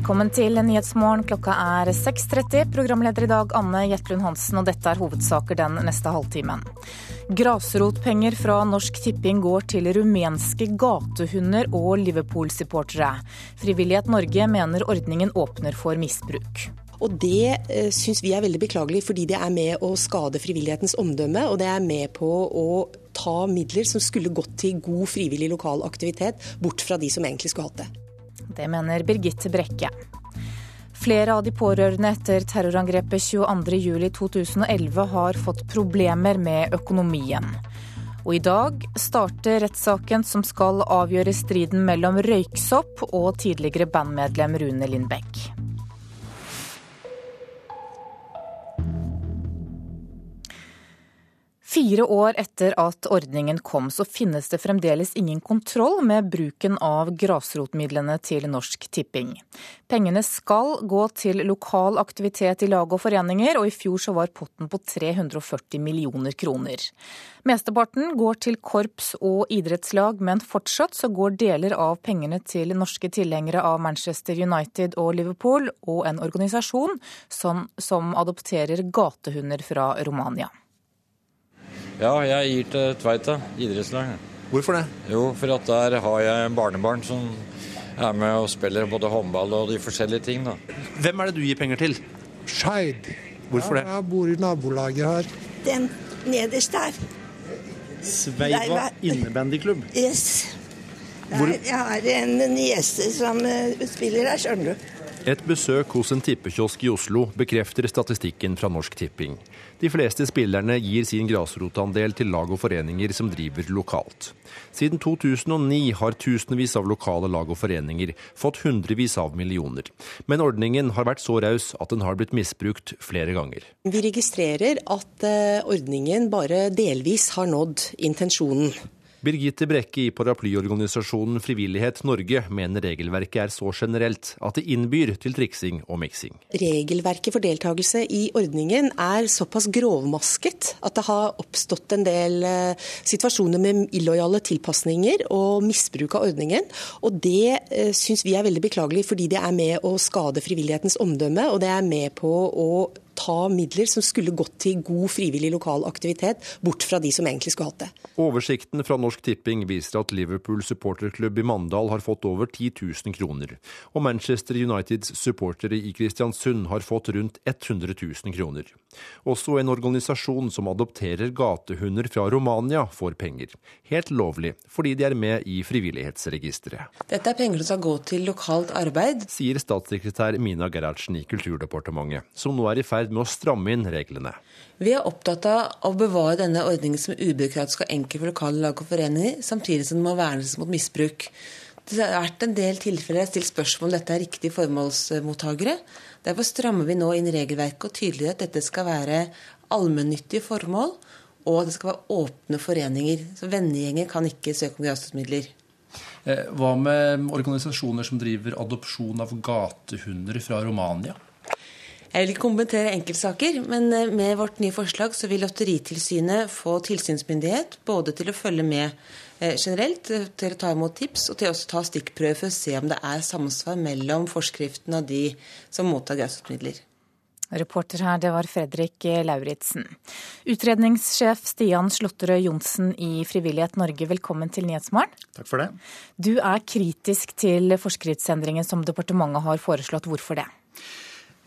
Velkommen til Nyhetsmorgen. Klokka er 6.30. Programleder i dag Anne Jetlund Hansen, og dette er hovedsaker den neste halvtimen. Grasrotpenger fra Norsk Tipping går til rumenske gatehunder og Liverpool-supportere. Frivillighet Norge mener ordningen åpner for misbruk. Og Det eh, syns vi er veldig beklagelig, fordi det er med å skade frivillighetens omdømme. Og det er med på å ta midler som skulle gått til god frivillig lokal aktivitet, bort fra de som egentlig skulle hatt det. Det mener Birgitte Brekke. Flere av de pårørende etter terrorangrepet 22.07.2011 har fått problemer med økonomien. Og i dag starter rettssaken som skal avgjøre striden mellom Røyksopp og tidligere bandmedlem Rune Lindbekk. Fire år etter at ordningen kom, så finnes det fremdeles ingen kontroll med bruken av grasrotmidlene til Norsk Tipping. Pengene skal gå til lokal aktivitet i lag og foreninger, og i fjor så var potten på 340 millioner kroner. Mesteparten går til korps og idrettslag, men fortsatt så går deler av pengene til norske tilhengere av Manchester United og Liverpool, og en organisasjon som, som adopterer gatehunder fra Romania. Ja, jeg gir til Tveita idrettslag. Hvorfor det? Jo, for at der har jeg barnebarn som er med og spiller både håndball og de forskjellige ting. da. Hvem er det du gir penger til? Skeid. Hvorfor det? Jeg bor i nabolaget her. Den nederst der. Sveiva innebandyklubb. Yes. Der, jeg har en niese som eh, spiller der, skjønner du. Et besøk hos en tippekiosk i Oslo bekrefter statistikken fra Norsk Tipping. De fleste spillerne gir sin grasrotandel til lag og foreninger som driver lokalt. Siden 2009 har tusenvis av lokale lag og foreninger fått hundrevis av millioner. Men ordningen har vært så raus at den har blitt misbrukt flere ganger. Vi registrerer at eh, ordningen bare delvis har nådd intensjonen. Birgitte Brekke i paraplyorganisasjonen Frivillighet Norge mener regelverket er så generelt at det innbyr til triksing og miksing. Regelverket for deltakelse i ordningen er såpass grovmasket at det har oppstått en del eh, situasjoner med illojale tilpasninger og misbruk av ordningen. Og det uh, syns vi er veldig beklagelig, fordi det er med å skade frivillighetens omdømme, og det er med på å ta midler som skulle gått til god frivillig lokal aktivitet, bort fra de som egentlig skulle hatt det. Oversikten fra Norsk Tipping viser at Liverpool supporterklubb i Mandal har fått over 10 000 kroner, og Manchester Uniteds supportere i Kristiansund har fått rundt 100 000 kroner. Også en organisasjon som adopterer gatehunder fra Romania får penger. Helt lovlig, fordi de er med i Frivillighetsregisteret. Dette er penger som skal gå til lokalt arbeid. Sier statssekretær Mina Gerhardsen i Kulturdepartementet, som nå er i ferd med å stramme inn reglene. Vi er opptatt av å bevare denne ordningen som ubyråkratisk og enkel for lokale lag og foreninger, samtidig som den må vernes mot misbruk. Det har vært en del tilfeller jeg har stilt spørsmål om dette er riktige formålsmottakere. Derfor strammer vi nå inn regelverket og tydeliggjør at dette skal være allmennyttige formål, og at det skal være åpne foreninger. Så vennegjenger kan ikke søke om grasrotmidler. Hva med organisasjoner som driver adopsjon av gatehunder fra Romania? Jeg vil ikke kommentere enkeltsaker, men eh, med vårt nye forslag så vil Lotteritilsynet få tilsynsmyndighet både til å følge med eh, generelt, eh, til å ta imot tips og til å ta stikkprøver for å se om det er samsvar mellom forskriften og de som mottar gassutmidler. Reporter her, det var Fredrik Lauritzen. Utredningssjef Stian Slåtterød Johnsen i Frivillighet Norge, velkommen til Nyhetsmorgen. Takk for det. Du er kritisk til forskriftsendringen som departementet har foreslått. Hvorfor det?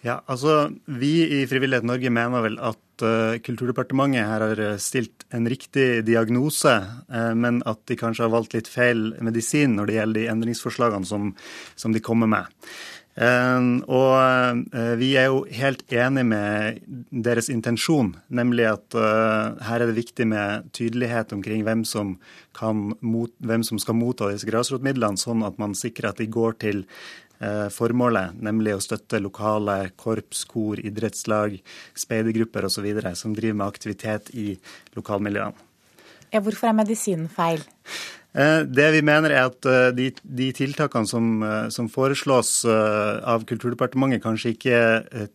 Ja, altså Vi i Frivillighet Norge mener vel at uh, Kulturdepartementet her har stilt en riktig diagnose, uh, men at de kanskje har valgt litt feil medisin når det gjelder de endringsforslagene som, som de kommer med. Og vi er jo helt enig med deres intensjon, nemlig at her er det viktig med tydelighet omkring hvem som, mot, hvem som skal motta disse grasrotmidlene, sånn at man sikrer at de går til formålet, nemlig å støtte lokale korps, kor, idrettslag, speidergrupper osv. som driver med aktivitet i lokalmiljøene. Ja, hvorfor er medisinen feil? Det vi mener er at de, de tiltakene som, som, foreslås av Kulturdepartementet, kanskje ikke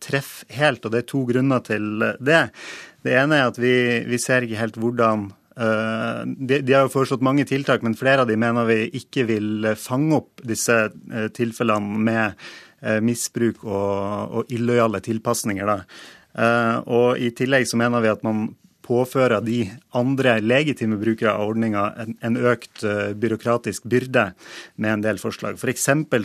treffer helt, og det er to grunner til det. Det ene er at vi, vi ser ikke helt hvordan de, de, har jo foreslått mange tiltak, men flere av de mener vi ikke vil fange opp disse tilfellene med misbruk og, og illojale tilpasninger. Og I tillegg så mener vi at man påfører de andre legitime brukere av ordninga en, økt byråkratisk byrde med en del forslag. For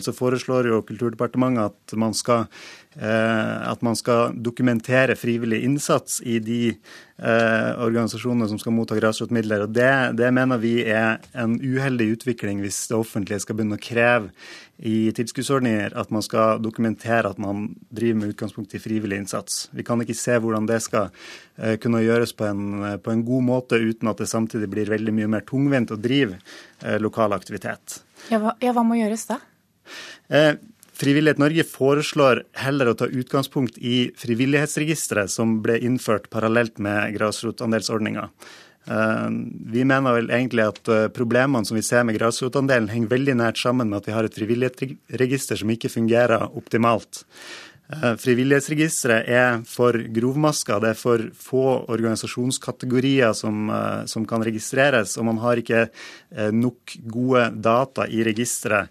så foreslår jo Kulturdepartementet at man skal at man skal dokumentere frivillig innsats i de uh, organisasjonene som skal motta grasrotmidler. Og det, det mener vi er en uheldig utvikling hvis det offentlige skal begynne å kreve i tilskuddsordninger at man skal dokumentere at man driver med utgangspunkt i frivillig innsats. Vi kan ikke se hvordan det skal uh, kunne gjøres på en, på en, god måte uten at det samtidig blir veldig mye mer tungvint å drive uh, lokal aktivitet. Ja hva, ja, hva, må gjøres da? Uh, Frivillighet Norge foreslår heller å ta utgangspunkt i Frivillighetsregisteret, som ble innført parallelt med grasrotandelsordninga. Eh, vi mener vel egentlig at eh, problemene som vi ser med grasrotandelen, henger veldig nært sammen med at vi har et frivillighetsregister som ikke fungerer optimalt. Eh, frivillighetsregisteret er for grovmaska. Det er for få organisasjonskategorier som, som, kan registreres, og man har ikke nok gode data i registeret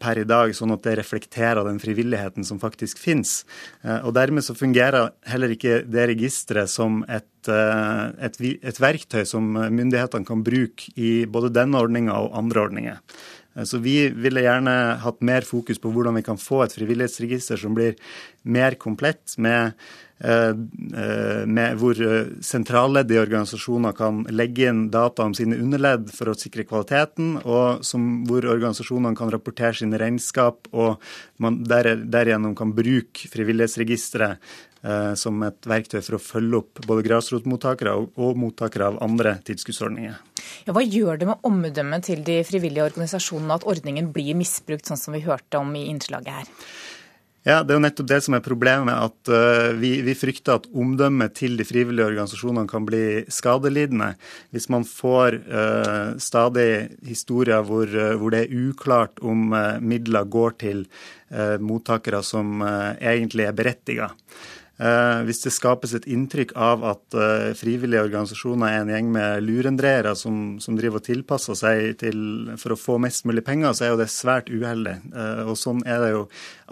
per i dag, sånn at det reflekterer den frivilligheten som faktisk finnes. Og dermed så fungerer heller ikke det registeret som et Eh, et, et, verktøy som myndighetene kan bruke i både denne ordninga og andre ordninger. Eh, så Vi ville gjerne hatt mer fokus på hvordan vi kan få et frivillighetsregister som blir mer komplett, med, eh, med hvor sentralledd i organisasjoner kan legge inn data om sine underledd for å sikre kvaliteten, og som, hvor organisasjonene kan rapportere sine regnskap, og man der, derigjennom kan bruke frivillighetsregisteret Eh, som et verktøy for å følge opp både grasrotmottakere og mottakere av andre tilskuddsordninger. Ja, hva gjør det med omdømmet til de frivillige organisasjonene at ordningen blir misbrukt, sånn som vi hørte om i innslaget her? Ja, Det er jo nettopp det som er problemet. at uh, vi, vi, frykter at omdømmet til de frivillige organisasjonene kan bli skadelidende hvis man får uh, stadig historier hvor, uh, hvor, det er uklart om midler går til mottakere som egentlig er berettiget. Eh, hvis det skapes et inntrykk av at eh, frivillige organisasjoner er en gjeng med lurendreere som, som driver og tilpasser seg til, for å få mest mulig penger, så er jo det svært uheldig. Eh, og sånn er det jo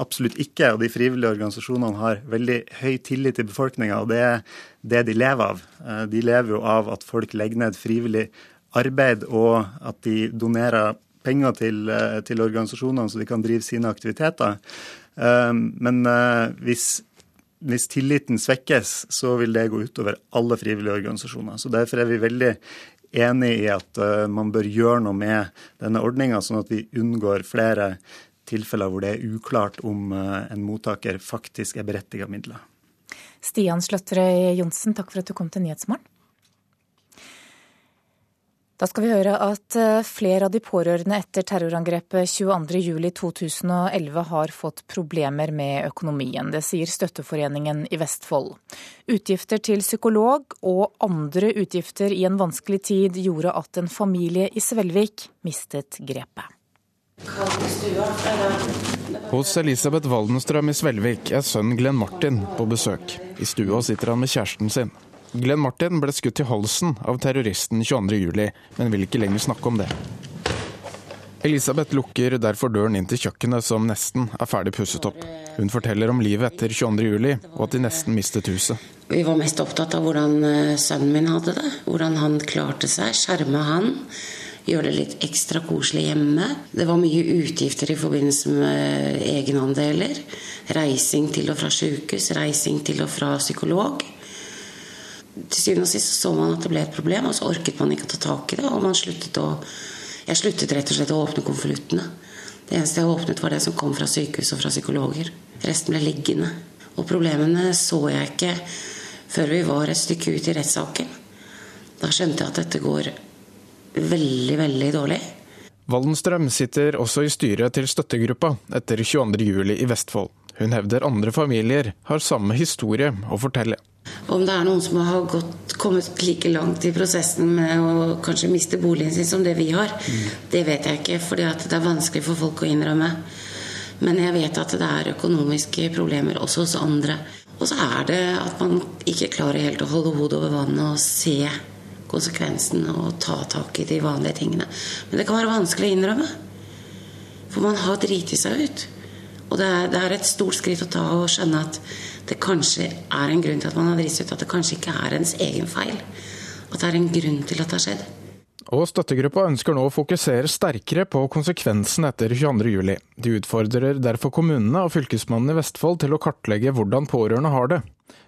absolutt ikke. Og de frivillige organisasjonene har veldig høy tillit til befolkninga, og det er det de lever av. De lever jo av at folk legger ned frivillig arbeid, og at de donerer penger til, til organisasjonene så de kan drive sine aktiviteter. Men hvis hvis tilliten svekkes, så vil det gå utover alle frivillige organisasjoner. Så Derfor er vi veldig enig i at uh, man bør gjøre noe med denne ordninga, sånn at vi unngår flere tilfeller hvor det er uklart om uh, en mottaker faktisk er berettiget midler. Stian Sløtterøy Johnsen, takk for at du kom til Nyhetsmorgen. Da skal vi høre at eh, flere av de pårørende etter terrorangrepet 22.07.2011 har fått problemer med økonomien. Det sier Støtteforeningen i Vestfold. Utgifter til psykolog og andre utgifter i en vanskelig tid gjorde at en familie i Svelvik mistet grepet. Hos Elisabeth Waldenstrøm i Svelvik er sønnen Glenn Martin på besøk. I stua sitter han med kjæresten sin. Glenn Martin ble skutt i halsen av terroristen 22.07, men vil ikke lenger snakke om det. Elisabeth lukker derfor døren inn til kjøkkenet, som nesten er ferdig pusset opp. Hun forteller om livet etter 22.07, og at de nesten mistet huset. Vi var mest opptatt av hvordan eh, sønnen min hadde det. Hvordan han klarte seg. Skjerme han. Gjøre det litt ekstra koselig hjemme. Det var mye utgifter i forbindelse med egenandeler. Reising til og fra sykehus, reising til og fra psykolog til syvende og sist så man at det ble et problem, og så orket man ikke å ta tak i det. Og sluttet å Jeg sluttet rett og slett å åpne konvoluttene. Det eneste jeg åpnet, var det som kom fra sykehus og fra psykologer. Resten ble liggende. Og problemene så jeg ikke før vi var et stykke ut i rettssaken. Da skjønte jeg at dette går veldig, veldig dårlig. Waldenstrøm sitter også i styret til støttegruppa etter 22.07 i Vestfold. Hun hevder andre familier har samme historie å fortelle. Om det er noen som har gått, kommet like langt i prosessen med å kanskje miste boligen sin som det vi har, mm. det vet jeg ikke. For det er vanskelig for folk å innrømme. Men jeg vet at det er økonomiske problemer også hos andre. Og så er det at man ikke klarer helt å holde hodet over vannet og se konsekvensen og ta tak i de vanlige tingene. Men det kan være vanskelig å innrømme. For man har driti seg ut. Og det er, det er, et stort skritt å ta og skjønne at det kanskje er en grunn til at man har driti ut. At det kanskje ikke er ens egen feil. At det er en grunn til at det har skjedd. Og støttegruppa ønsker nå å fokusere sterkere på konsekvensen etter 22.07. De utfordrer derfor kommunene og Fylkesmannen i Vestfold til å kartlegge hvordan pårørende har det.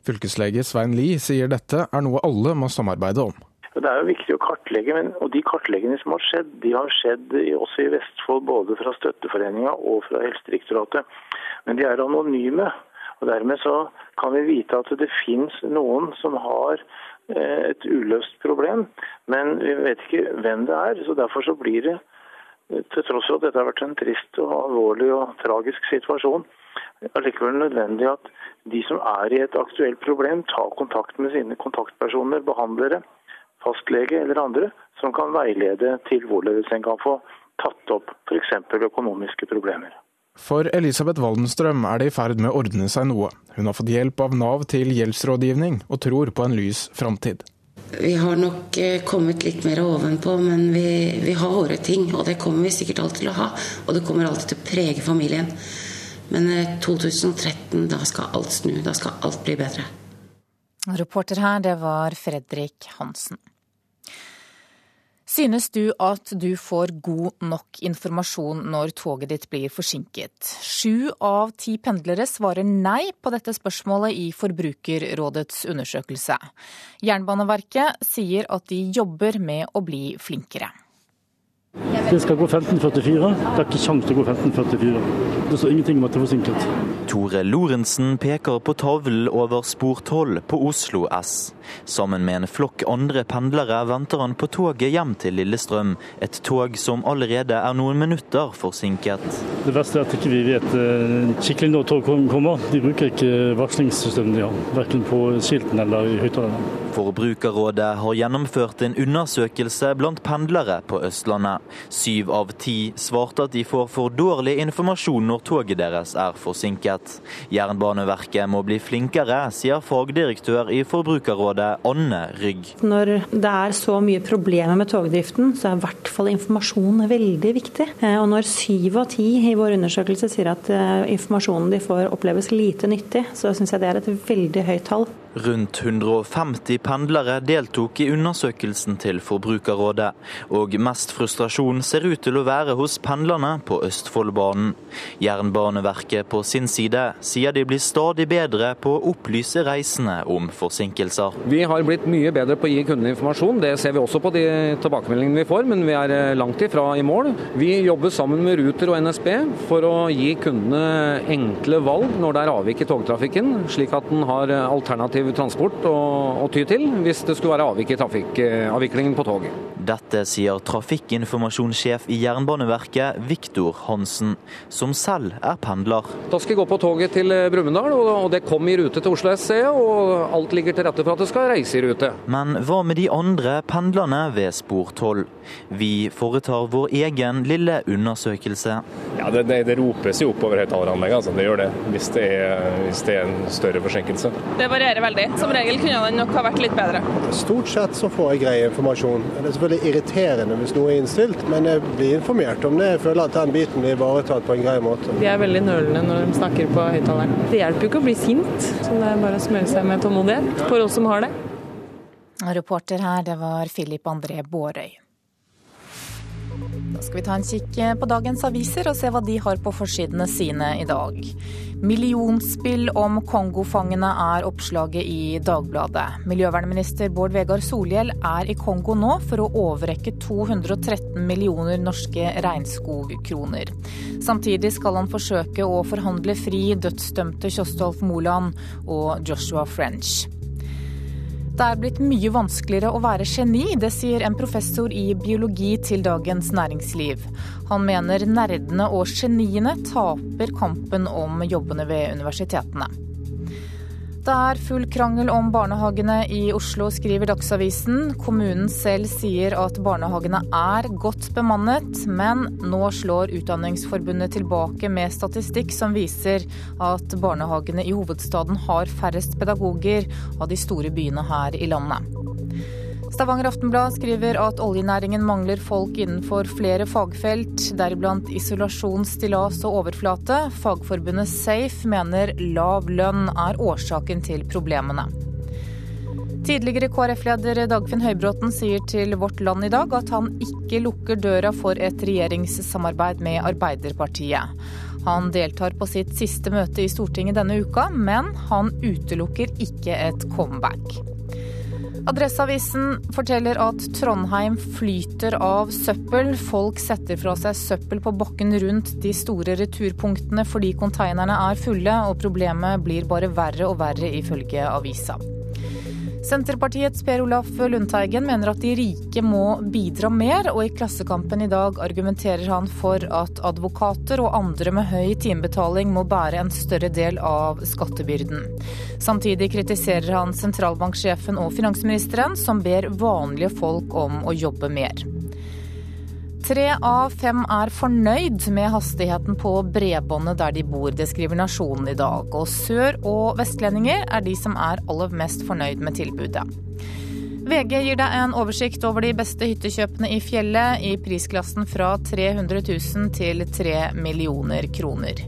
Fylkeslege Svein Lie sier dette er noe alle må samarbeide om. Det er jo viktig å kartlegge, men, og de kartleggingene som har skjedd, de har skjedd også i Vestfold, både fra Støtteforeninga og fra Helsedirektoratet. Men de er anonyme. og Dermed så kan vi vite at det finnes noen som har eh, et uløst problem, men vi vet ikke hvem det er. så Derfor så blir det, til tross for at dette har vært en trist og alvorlig og tragisk situasjon, allikevel nødvendig at de som er i et aktuelt problem, tar kontakt med sine kontaktpersoner, behandlere, fastlege eller andre, som kan veilede til hvorledes en kan få tatt opp f.eks. økonomiske problemer. For Elisabeth Waldenstrøm er det i ferd med å ordne seg noe. Hun har fått hjelp av Nav til gjeldsrådgivning, og tror på en lys framtid. Vi har nok eh, kommet litt mer ovenpå, men vi, vi, har våre ting. Og det kommer vi sikkert alltid til å ha. Og det kommer alltid til å prege familien. Men 2013, eh, da skal alt snu. Da skal alt bli bedre. Reporter her, det var Fredrik Hansen. Synes du at du får god nok informasjon når toget ditt blir forsinket? Sju av ti pendlere svarer nei på dette spørsmålet i Forbrukerrådets undersøkelse. Jernbaneverket sier at de jobber med å bli flinkere. Det skal gå 15.44. Det er ikke kjangs til å gå 15.44. Det står ingenting om at det er forsinket. Tore Lorentzen peker på tavlen over spor 12 på Oslo S. Sammen med en flokk andre pendlere venter han på toget hjem til Lillestrøm. Et tog som allerede er noen minutter forsinket. Det verste er at ikke vi vet eh, skikkelig når tog kommer. De bruker ikke varslingssystemene de har, verken på skiltene eller i høyttalerne. Forbrukerrådet har gjennomført en undersøkelse blant pendlere på Østlandet. Syv av ti svarte at de får for dårlig informasjon når toget deres er forsinket. Jernbaneverket må bli flinkere, sier fagdirektør i Forbrukerrådet Anne Rygg. Når det er så mye problemer med togdriften, så er i hvert fall informasjon veldig viktig. Eh, og når syv av ti i vår undersøkelse sier at eh, informasjonen de får oppleves lite nyttig, så syns jeg det er et veldig høyt tall. Rundt 150 pendlere deltok i undersøkelsen til Forbrukerrådet, og mest frustrasjon ser ut til å være hos pendlerne på Østfoldbanen. Jernbaneverket på sin side sier de blir stadig bedre på å opplyse reisende om forsinkelser. Vi har blitt mye bedre på å gi kundene informasjon, det ser vi også på de tilbakemeldingene vi får, men vi er eh, langt ifra i mål. Vi jobber sammen med Ruter og NSB for å gi kundene enkle valg når det er avvik i togtrafikken, slik at den har alternativ transport å, å ty til hvis det skulle være avvik i trafikkavviklingen på tog. Dette sier trafikkinformasjonssjef i Jernbaneverket, Viktor Hansen, som selv er pendler. Da skal jeg gå på toget til Brumunddal, og det kom i rute til Oslo SC, og alt ligger til rette for at det skal reise i rute. Men hva med de andre pendlerne ved spor 12? Vi foretar vår egen lille undersøkelse. Ja, Det, det, det ropes jo opp over høyttaleranlegget, altså. det gjør det. Hvis det, er, hvis det er en større forsinkelse. Det varierer veldig veldig. Som regel kunne den nok ha vært litt bedre. Stort sett så får jeg grei informasjon. Det er selvfølgelig irriterende hvis noe er innstilt, men jeg blir informert om det. Jeg føler at den biten blir ivaretatt på en grei måte. De er veldig nølende når de snakker på høyttaleren. Det hjelper jo ikke å bli sint, så det er bare å smøre seg med tålmodighet for oss som har det. Reporter her, det var Philip André Bårøy. Da skal vi ta en kikk på dagens aviser og se hva de har på forsidene sine i dag. Millionspill om Kongo-fangene er oppslaget i Dagbladet. Miljøvernminister Bård Vegar Solhjell er i Kongo nå for å overrekke 213 millioner norske regnskogkroner. Samtidig skal han forsøke å forhandle fri dødsdømte Kjostolf Moland og Joshua French. Det er blitt mye vanskeligere å være geni, det sier en professor i biologi til Dagens Næringsliv. Han mener nerdene og geniene taper kampen om jobbene ved universitetene. Det er full krangel om barnehagene i Oslo, skriver Dagsavisen. Kommunen selv sier at barnehagene er godt bemannet, men nå slår Utdanningsforbundet tilbake med statistikk som viser at barnehagene i hovedstaden har færrest pedagoger av de store byene her i landet. Stavanger Aftenblad skriver at oljenæringen mangler folk innenfor flere fagfelt, deriblant isolasjon, stillas og overflate. Fagforbundet Safe mener lav lønn er årsaken til problemene. Tidligere KrF-leder Dagfinn Høybråten sier til Vårt Land i dag at han ikke lukker døra for et regjeringssamarbeid med Arbeiderpartiet. Han deltar på sitt siste møte i Stortinget denne uka, men han utelukker ikke et comeback. Adresseavisen forteller at Trondheim flyter av søppel. Folk setter fra seg søppel på bakken rundt de store returpunktene fordi konteinerne er fulle, og problemet blir bare verre og verre, ifølge avisa. Senterpartiets Per Olaf Lundteigen mener at de rike må bidra mer, og i Klassekampen i dag argumenterer han for at advokater og andre med høy timebetaling må bære en større del av skattebyrden. Samtidig kritiserer han sentralbanksjefen og finansministeren, som ber vanlige folk om å jobbe mer. Tre av fem er fornøyd med hastigheten på bredbåndet der de bor. Det skriver Nasjonen i dag. Og sør- og vestlendinger er de som er aller mest fornøyd med tilbudet. VG gir deg en oversikt over de beste hyttekjøpene i fjellet, i prisklassen fra 300 000 til 3 millioner kroner.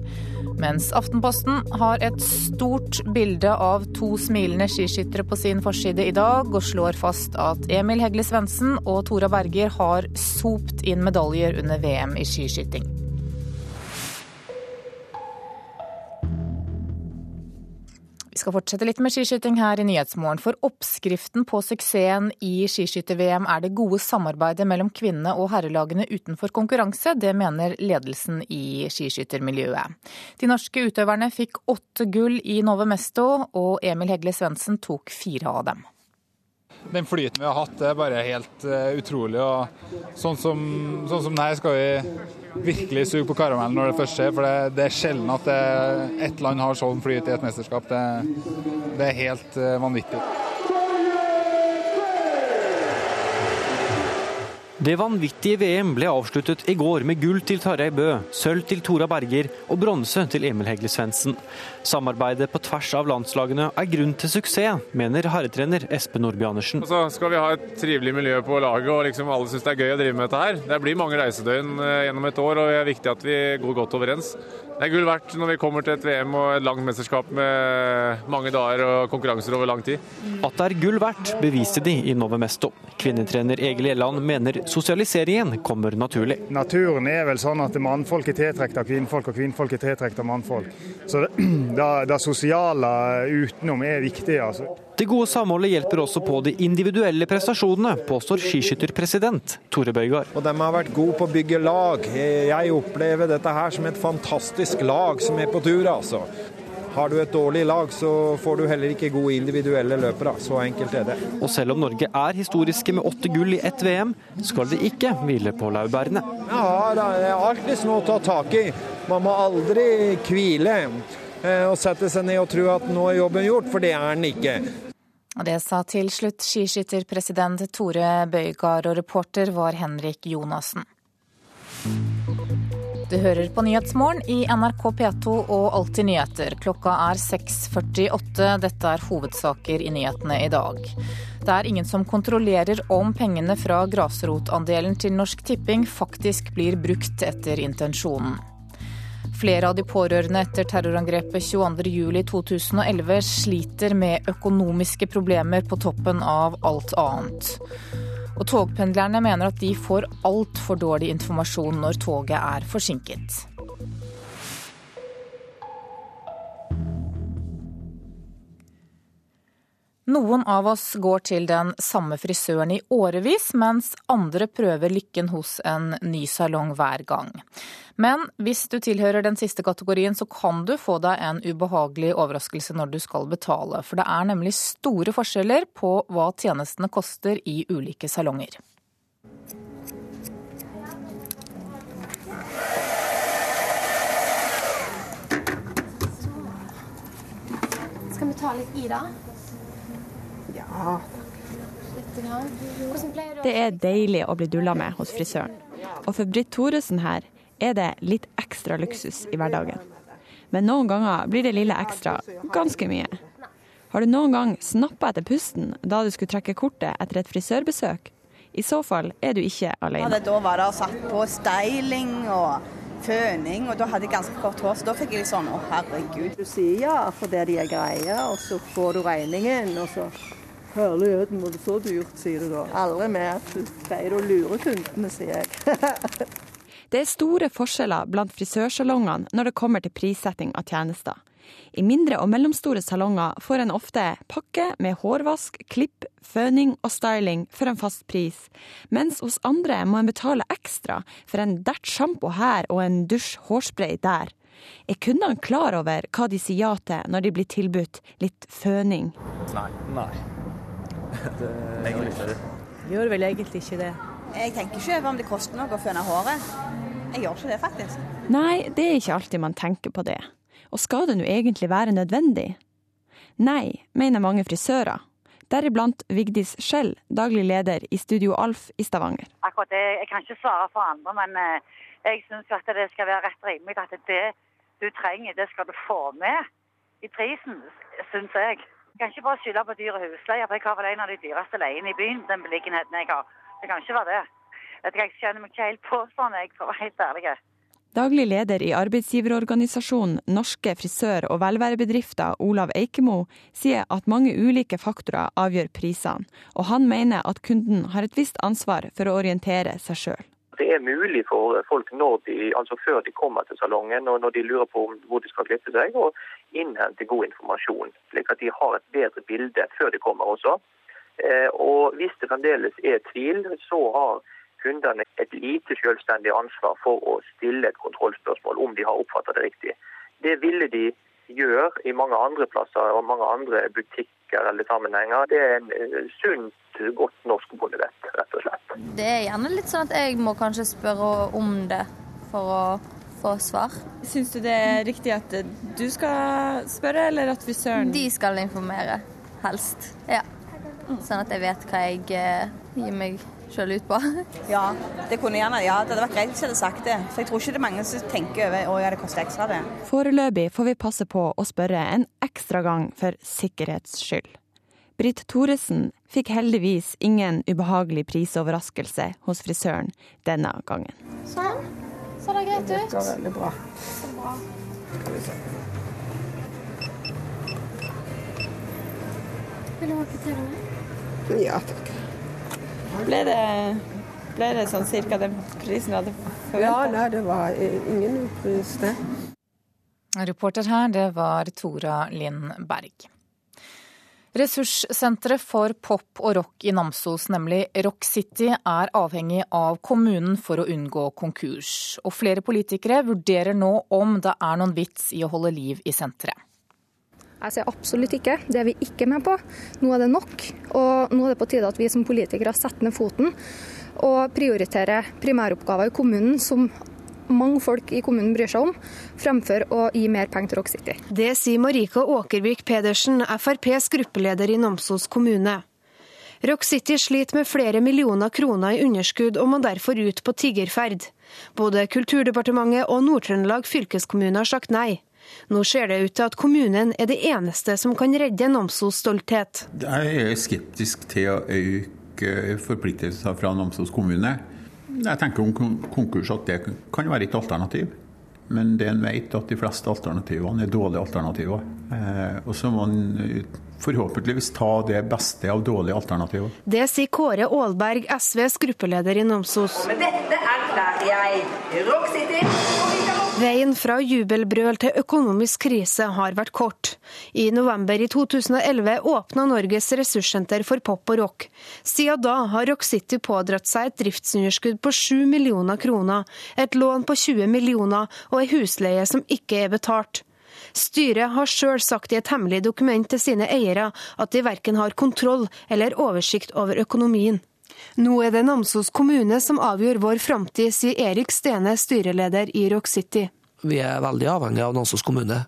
Mens Aftenposten har et stort bilde av to smilende skiskyttere på sin forside i dag, og slår fast at Emil Hegle Svendsen og Tora Berger har sopt inn medaljer under VM i skiskyting. Vi skal fortsette litt med skiskyting her i Nyhetsmorgen. For oppskriften på suksessen i skiskytter-VM er det gode samarbeidet mellom kvinnene og herrelagene utenfor konkurranse. Det mener ledelsen i skiskyttermiljøet. De norske utøverne fikk åtte gull i Nove Mesto, og Emil Hegle Svendsen tok fire av dem. Den flyten vi har hatt, er bare helt uh, utrolig. og Sånn som, sånn som denne skal vi virkelig suge på karamellen når det først skjer. For det, det er sjelden at det, ett land har sånn flyt i et mesterskap. Det, det er helt uh, vanvittig. Det vanvittige VM ble avsluttet i går med gull til Tarjei Bø, sølv til Tora Berger og bronse til Emil Hegle Svendsen. Samarbeidet på tvers av landslagene er grunn til suksess, mener herretrener Espen Nordby Andersen. Så skal vi ha et trivelig miljø på laget og liksom alle syns det er gøy å drive med dette her. Det blir mange reisedøgn eh, gjennom et år og det er viktig at vi går godt overens. Det er gull verdt når vi kommer til et VM og et langt mesterskap med mange dager og konkurranser over lang tid. At det er gull verdt, beviste de i Nove Mesto. Kvinnetrener Egil Gjelland mener sosialiseringen kommer naturlig. Naturen er vel sånn at mannfolk er tiltrukket av kvinnfolk, og kvinnfolk er tiltrukket av mannfolk. Så det, det, det sosiale utenom er viktig. altså. Det gode samholdet hjelper også på de individuelle prestasjonene, påstår skiskytterpresident Tore Bøygard. Og De har vært gode på å bygge lag. Jeg opplever dette her som et fantastisk lag som er på tur. altså. Har du et dårlig lag, så får du heller ikke gode individuelle løpere. Så enkelt er det. Og selv om Norge er historiske med åtte gull i ett VM, skal de ikke hvile på laurbærene. Ja, det er alltid noe å ta tak i. Man må aldri hvile og sette seg ned og tro at nå er jobben gjort, for det er den ikke. Og Det sa til slutt skiskytterpresident Tore Bøygard, og reporter var Henrik Jonassen. Du hører på Nyhetsmorgen i NRK P2 og Alltid nyheter. Klokka er 6.48. Dette er hovedsaker i nyhetene i dag. Det er ingen som kontrollerer om pengene fra grasrotandelen til Norsk Tipping faktisk blir brukt etter intensjonen. Flere av de pårørende etter terrorangrepet 22.07.2011 sliter med økonomiske problemer på toppen av alt annet. Og togpendlerne mener at de får altfor dårlig informasjon når toget er forsinket. Noen av oss går til den samme frisøren i årevis, mens andre prøver lykken hos en ny salong hver gang. Men hvis du tilhører den siste kategorien, så kan du få deg en ubehagelig overraskelse når du skal betale. For det er nemlig store forskjeller på hva tjenestene koster i ulike salonger. Skal vi ta litt i, da? Det er deilig å bli dulla med hos frisøren. Og for Britt Thoresen her er det litt ekstra luksus i hverdagen. Men noen ganger blir det lille ekstra ganske mye. Har du noen gang snappa etter pusten da du skulle trekke kortet etter et frisørbesøk? I så fall er du ikke alene. Ja, da var det satt på styling og føning, og da hadde jeg ganske kort hår, så da fikk jeg litt sånn å herregud. Du sier ja fordi de er greie, og så får du regningen, og så Herligheten, var det så dyrt, sier du da. Aldri mer. Du pleier å lure kundene, sier jeg. det er store forskjeller blant frisørsalongene når det kommer til prissetting av tjenester. I mindre og mellomstore salonger får en ofte pakke med hårvask, klipp, føning og styling for en fast pris, mens hos andre må en betale ekstra for en dert sjampo her og en dusj hårspray der. Er kundene klar over hva de sier ja til når de blir tilbudt litt føning? Nei. Nei. Det egentlig ikke. Gjør vel egentlig ikke det. Jeg tenker ikke over om det koster noe å føne håret. Jeg gjør ikke det, faktisk. Nei, det er ikke alltid man tenker på det. Og skal det nå egentlig være nødvendig? Nei, mener mange frisører. Deriblant Vigdis Skjell, daglig leder i Studio Alf i Stavanger. Akkurat det, Jeg kan ikke svare for andre, men eh, jeg syns at det skal være rett rimelig at det du trenger, det skal du få med i prisen, syns jeg. Kan ikke bare skylde på dyre husleier, for jeg har vel en av de dyreste leiene i byen, den beliggenheten jeg har. Det kan ikke være det. Jeg kjenner meg ikke helt på sånn, jeg, for å være helt ærlig. Daglig leder i arbeidsgiverorganisasjonen Norske frisør- og velværebedrifter, Olav Eikemo, sier at mange ulike faktorer avgjør prisene, og han mener at kunden har et visst ansvar for å orientere seg sjøl det er mulig for folk de, altså før de kommer til salongen og når de lurer på hvor de skal klippe seg, å innhente god informasjon. Slik at de har et bedre bilde før de kommer også. Eh, og Hvis det fremdeles er tvil, så har kundene et lite selvstendig ansvar for å stille et kontrollspørsmål om de har oppfattet det riktig. Det ville de gjøre i mange andre plasser og mange andre butikker eller sammenhenger. Det er en eh, sunt godt norsk bondevett, rett og slett. Det er gjerne litt sånn at jeg må kanskje spørre om det for å få svar. Syns du det er riktig at du skal spørre, eller at frisøren De skal informere, helst. Ja. Sånn at jeg vet hva jeg eh, gir meg sjøl ut på. ja, det kunne gjerne, ja, det hadde vært greit hvis jeg hadde sagt det. For jeg tror ikke det er mange som tenker over å ja, det koster ekstra det. Foreløpig får vi passe på å spørre en ekstra gang for sikkerhets skyld. Britt Thoresen fikk heldigvis ingen ubehagelig prisoverraskelse hos frisøren denne gangen. Sånn. Så det greit ut? Det virker veldig bra. Så bra. Vil du ha kvittering? Ja takk. Ble det, ble det sånn cirka den prisen du hadde forventa? Ja, nei, det var ingen pris, det. Reporter her, det var Tora Linn Berg. Ressurssenteret for pop og rock i Namsos, nemlig Rock City, er avhengig av kommunen for å unngå konkurs. Og flere politikere vurderer nå om det er noen vits i å holde liv i senteret. Jeg sier absolutt ikke. Det er vi ikke med på. Nå er det nok. Og nå er det på tide at vi som politikere setter ned foten og prioriterer primæroppgaver i kommunen som mange folk i kommunen bryr seg om, fremfor å gi mer penger til Rock City. Det sier Marika Åkervik Pedersen, FrPs gruppeleder i Namsos kommune. Rock City sliter med flere millioner kroner i underskudd og må derfor ut på tiggerferd. Både Kulturdepartementet og Nord-Trøndelag fylkeskommune har sagt nei. Nå ser det ut til at kommunen er det eneste som kan redde Namsos stolthet. Jeg er skeptisk til å øke forpliktelser fra Namsos kommune. Jeg tenker om konkurs at det kan være et alternativ. Men det en vet at de fleste alternativene er dårlige alternativer. Eh, og så må en forhåpentligvis ta det beste av dårlige alternativer. Det sier Kåre Aalberg, SVs gruppeleder i Namsos. Med dette erklærer jeg Rock City Veien fra jubelbrøl til økonomisk krise har vært kort. I november i 2011 åpna Norges ressurssenter for pop og rock. Siden da har Rock City pådratt seg et driftsunderskudd på 7 millioner kroner, et lån på 20 millioner og ei husleie som ikke er betalt. Styret har sjøl sagt i et hemmelig dokument til sine eiere at de verken har kontroll eller oversikt over økonomien. Nå er det Namsos kommune som avgjør vår framtid, sier Erik Stene, styreleder i Rock City. Vi er veldig avhengig av Namsos kommune.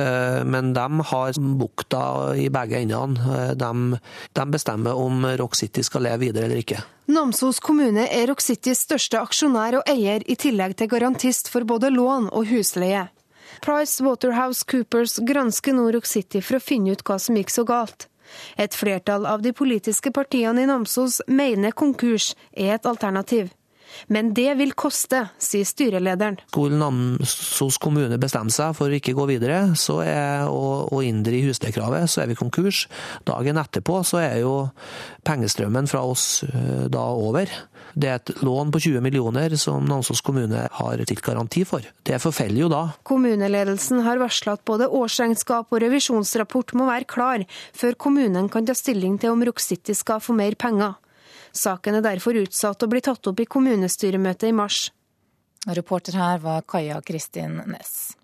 Eh, men de har bukta i begge endene. Eh, de, de, bestemmer om Rock City skal leve videre eller ikke. Namsos kommune er Rock Citys største aksjonær og eier, i tillegg til garantist for både lån og husleie. Price Waterhouse Coopers gransker nå Rock City for å finne ut hva som gikk så galt. Et flertall av de politiske partiene i Namsos mener konkurs er et alternativ. Men det vil koste, sier styrelederen. Skulle Namsos kommune bestemme seg for å ikke gå videre så er, og, og inndri husleiekravet, så er vi konkurs. Dagen etterpå så er jo pengestrømmen fra oss eh, da over. Det er et lån på 20 millioner som Namsos kommune har stilt garanti for. Det forfeller jo da. Kommuneledelsen har varsla at både årsregnskap og revisjonsrapport må være klar før kommunen kan ta stilling til om Rock City skal få mer penger. Saken er derfor utsatt og blir tatt opp i kommunestyremøtet i mars. Reporter her var Kaja Kristin Næss.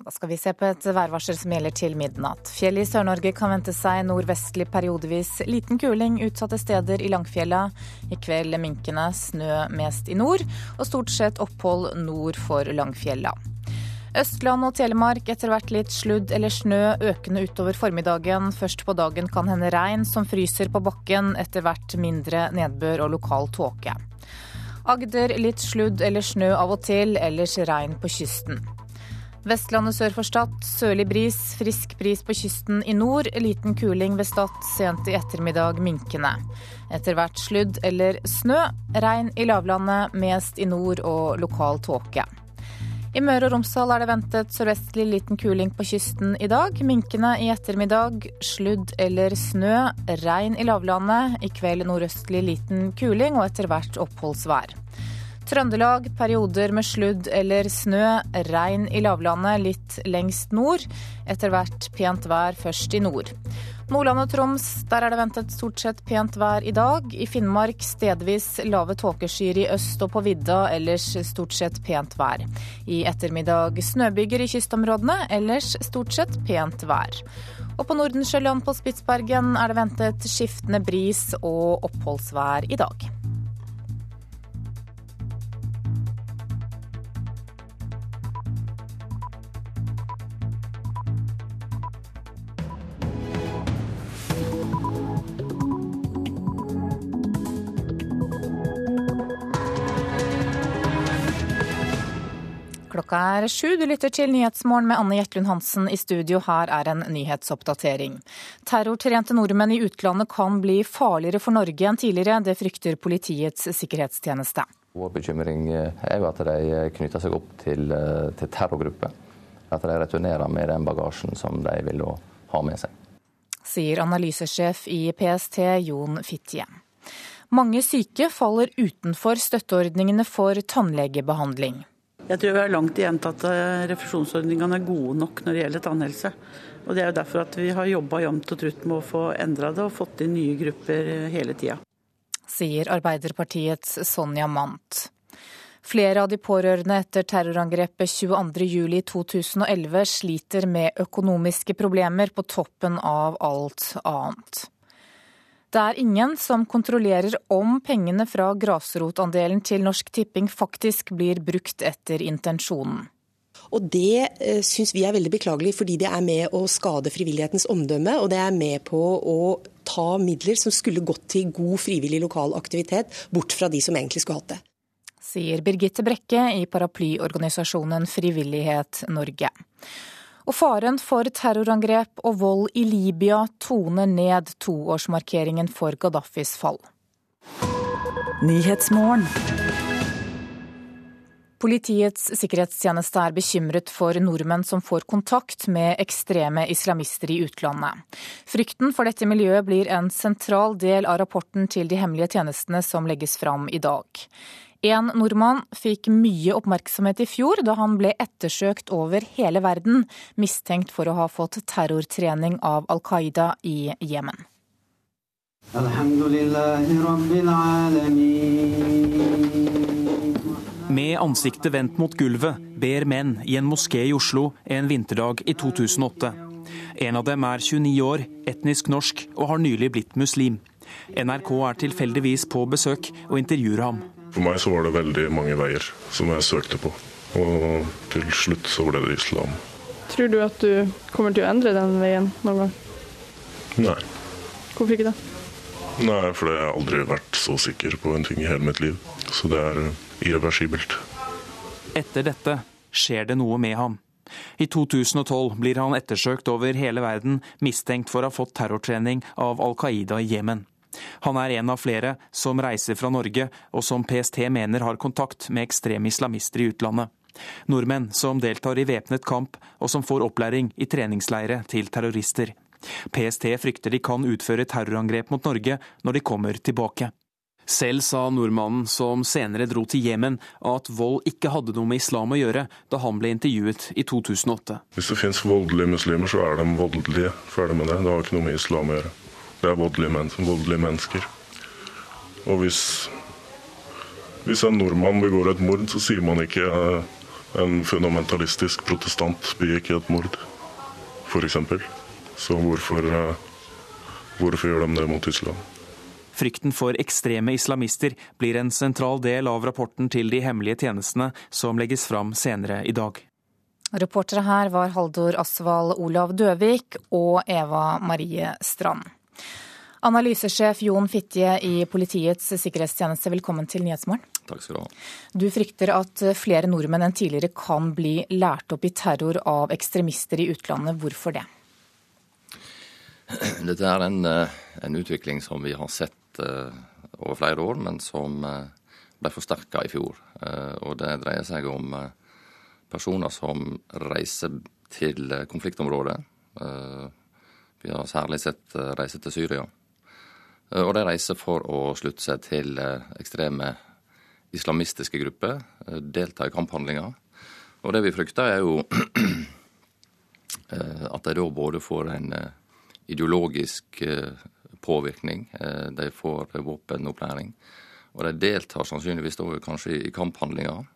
Da skal vi se på et værvarsel som gjelder til midnatt. Fjellet i Sør-Norge kan vente seg nordvestlig periodevis liten kuling utsatte steder i Langfjella. I kveld minkende, snø mest i nord, og stort sett opphold nord for Langfjella. Østland og Telemark etter hvert litt sludd eller snø økende utover formiddagen. Først på dagen kan hende regn som fryser på bakken, etter hvert mindre nedbør og lokal tåke. Agder litt sludd eller snø av og til, ellers regn på kysten. Vestlandet sør for Stad sørlig bris, frisk bris på kysten i nord. Liten kuling ved Stad sent i ettermiddag minkende. Etter hvert sludd eller snø. Regn i lavlandet, mest i nord og lokal tåke. I Møre og Romsdal er det ventet sørvestlig liten kuling på kysten i dag. Minkende i ettermiddag, sludd eller snø. Regn i lavlandet. I kveld nordøstlig liten kuling og etter hvert oppholdsvær. Trøndelag perioder med sludd eller snø. Regn i lavlandet, litt lengst nord. Etter hvert pent vær først i nord. Nordland og Troms, der er det ventet stort sett pent vær i dag. I Finnmark stedvis lave tåkeskyer i øst og på vidda, ellers stort sett pent vær. I ettermiddag snøbyger i kystområdene, ellers stort sett pent vær. Og på Nordensjøland på Spitsbergen er det ventet skiftende bris og oppholdsvær i dag. Klokka er sju. Du lytter til Nyhetsmorgen med Anne Jetlund Hansen i studio. Her er en nyhetsoppdatering. Terrortrente nordmenn i utlandet kan bli farligere for Norge enn tidligere. Det frykter Politiets sikkerhetstjeneste. Vår bekymring er jo at de knytter seg opp til, til terrorgrupper. At de returnerer med den bagasjen som de vil ha med seg. Sier analysesjef i PST Jon Fitje. Mange syke faller utenfor støtteordningene for tannlegebehandling. Jeg tror vi har langt igjen til at eh, refusjonsordningene er gode nok når det gjelder tannhelse. Og Det er jo derfor at vi har jobba jevnt og trutt med å få endra det og fått inn nye grupper eh, hele tida. Sier Arbeiderpartiets Sonja Mandt. Flere av de pårørende etter terrorangrepet 22.07.2011 sliter med økonomiske problemer på toppen av alt annet. Det er ingen som kontrollerer om pengene fra grasrotandelen til Norsk Tipping faktisk blir brukt etter intensjonen. Og Det eh, syns vi er veldig beklagelig, fordi det er med å skade frivillighetens omdømme. Og det er med på å ta midler som skulle gått til god frivillig lokal aktivitet, bort fra de som egentlig skulle hatt det. Sier Birgitte Brekke i paraplyorganisasjonen Frivillighet Norge. Og faren for terrorangrep og vold i Libya toner ned toårsmarkeringen for Gaddafis fall. Politiets sikkerhetstjeneste er bekymret for nordmenn som får kontakt med ekstreme islamister i utlandet. Frykten for dette miljøet blir en sentral del av rapporten til de hemmelige tjenestene som legges fram i dag. En nordmann fikk mye oppmerksomhet i fjor da han ble ettersøkt over hele verden, mistenkt for å ha fått terrortrening av Al Qaida i Jemen. Med ansiktet vendt mot gulvet ber menn i en moské i Oslo en vinterdag i 2008. En av dem er 29 år, etnisk norsk og har nylig blitt muslim. NRK er tilfeldigvis på besøk og intervjuer ham. For meg så var det veldig mange veier som jeg søkte på. Og til slutt så ble det islam. Tror du at du kommer til å endre den veien noen gang? Nei. Hvorfor ikke det? Nei, for jeg har aldri vært så sikker på en ting i hele mitt liv. Så det er irreversibelt. Etter dette skjer det noe med ham. I 2012 blir han ettersøkt over hele verden, mistenkt for å ha fått terrortrening av Al Qaida i Jemen. Han er en av flere som reiser fra Norge, og som PST mener har kontakt med ekstreme islamister i utlandet. Nordmenn som deltar i væpnet kamp, og som får opplæring i treningsleire til terrorister. PST frykter de kan utføre terrorangrep mot Norge når de kommer tilbake. Selv sa nordmannen som senere dro til Jemen at vold ikke hadde noe med islam å gjøre, da han ble intervjuet i 2008. Hvis det finnes voldelige muslimer, så er de voldelige. Ferdig med det. Det har ikke noe med islam å gjøre. Det er voldelige, men voldelige mennesker. Og hvis, hvis en nordmann begår et mord, så sier man ikke eh, en fundamentalistisk protestant begikk et mord, f.eks. Så hvorfor, eh, hvorfor gjør de det mot islam? Frykten for ekstreme islamister blir en sentral del av rapporten til de hemmelige tjenestene som legges fram senere i dag. Reportere her var Haldor Asvald Olav Døvik og Eva Marie Strand. Analysesjef Jon Fitje i Politiets sikkerhetstjeneste, velkommen til Nyhetsmorgen. Takk skal Du ha. Du frykter at flere nordmenn enn tidligere kan bli lært opp i terror av ekstremister i utlandet. Hvorfor det? Dette er en, en utvikling som vi har sett Eh, over flere år, men som eh, ble forsterka i fjor. Eh, og det dreier seg om personer som reiser til konfliktområdet. Vi har særlig sett reiser til Syria. Og de reiser for å slutte seg til ekstreme islamistiske grupper, delta i kamphandlinger. Og det vi frykter, er jo at de da både får en ideologisk påvirkning. Eh, de får våpenopplæring. Og de deltar sannsynligvis da kanskje i kamphandlinger,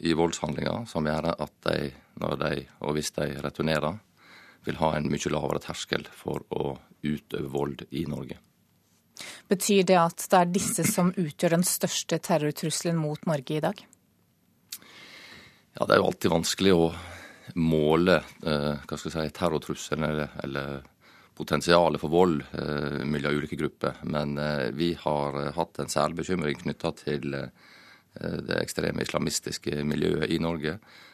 i voldshandlinger, som gjør at de, når de, og hvis de returnerer, vil ha en mye lavere terskel for å utøve vold i Norge. Betyr det at det er disse som utgjør den største terrortrusselen mot Norge i dag? Ja, Det er jo alltid vanskelig å måle eh, si, terrortrusselen eller, eller potensialet for vold eh, mellom ulike grupper. Men eh, vi har eh, hatt en særlig bekymring knytta til det ekstreme islamistiske miljøet i Norge.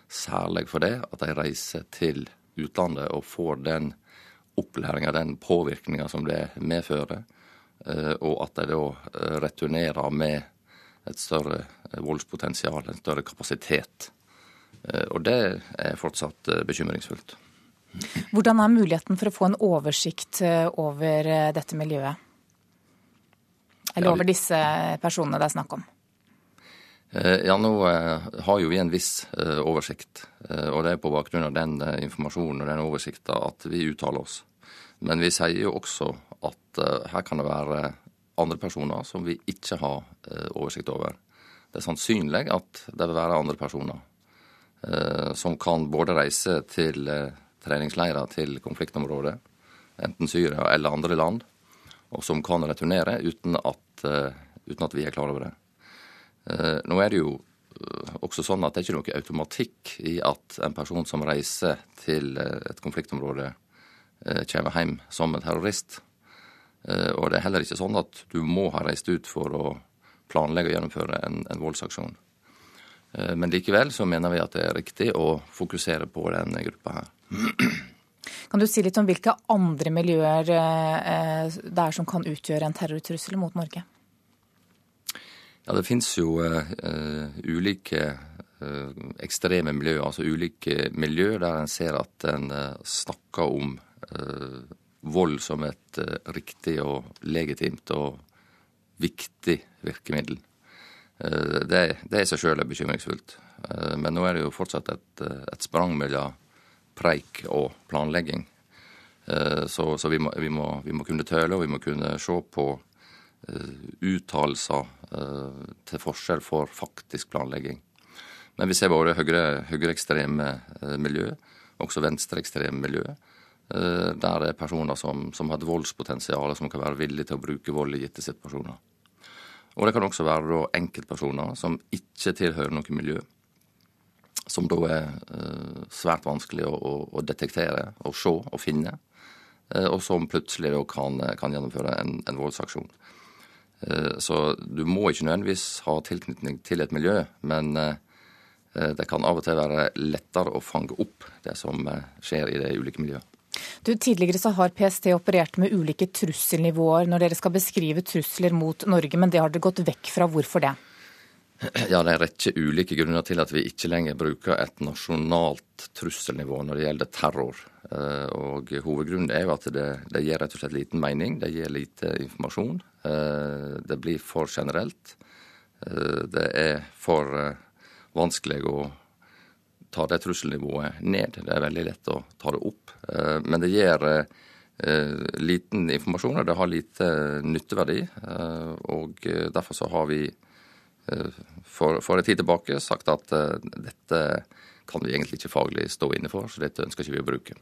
Særlig for det at de reiser til utlandet og får den opplæringa, den påvirkninga som det medfører. Og at de da returnerer med et større voldspotensial, en større kapasitet. Og det er fortsatt bekymringsfullt. Hvordan er muligheten for å få en oversikt eh, over eh, dette miljøet? Eller over disse personene det er snakk om? Eh, ja, nå har jo vi en viss oversikt. Og det er på bakgrunn av den informasjonen og den oversikta at vi uttaler oss. Men vi sier jo også at her kan det være andre personer som vi ikke har oversikt over. Det er sannsynlig at det vil være andre personer som kan både reise til treningsleirer til konfliktområdet, enten Syria eller andre land, og som kan returnere uten at, uten at vi er klar over det. Uh, nå er det jo uh, også sånn at det er ikke noe automatikk i at en person som reiser til et konfliktområde, kommer hjem som en terrorist. Og det er heller ikke sånn at du må ha reist ut for å planlegge å gjennomføre en, en voldsaksjon. Men likevel så mener vi at det er riktig å fokusere på denne gruppa her. Kan du si litt om hvilke andre miljøer eh, det er som kan utgjøre en terrortrussel mot Norge? Ja, Det finnes jo uh, ulike uh, ekstreme miljøer, altså ulike miljøer der en ser at en uh, snakker om vold som et riktig og legitimt og viktig virkemiddel. Det, det i seg sjøl er bekymringsfullt. Men nå er det jo fortsatt et, et sprang mellom preik og planlegging. Så, så vi, må, vi, må, vi, må, kunne tøle, og vi må kunne se på uttalelser uh, til forskjell for faktisk planlegging. Men vi ser både høyreekstreme høyre uh, miljø, også venstreekstreme miljø. Der det er personer som, som har et voldspotensial, som kan være villige til å bruke vold i gitte situasjoner. Og det kan også være enkeltpersoner som ikke tilhører noe miljø, som da er eh, svært vanskelig å, å, detektere og se og finne. Eh, og som plutselig da kan, kan gjennomføre en, en voldsaksjon. Eh, så du må ikke nødvendigvis ha tilknytning til et miljø, men det kan av og til være lettere å fange opp det som skjer i de ulike miljøene. Du, tidligere så har PST operert med ulike trusselnivåer når dere skal beskrive trusler mot Norge, men det har dere gått vekk fra. Hvorfor det? Ja, Det er en rekke ulike grunner til at vi ikke lenger bruker et nasjonalt trusselnivå når det gjelder terror. Eh, og Hovedgrunnen er jo at det, det gir rett og slett liten mening, det gir lite informasjon. Eh, det blir for generelt. Eh, det er for vanskelig å ta det trusselnivået ned. Det er veldig lett å ta det opp. Men det gir liten informasjon, og det har lite nytteverdi. Og derfor så har vi for, for en tid tilbake sagt at dette kan vi egentlig ikke faglig stå inne for, så dette ønsker ikke vi å bruke.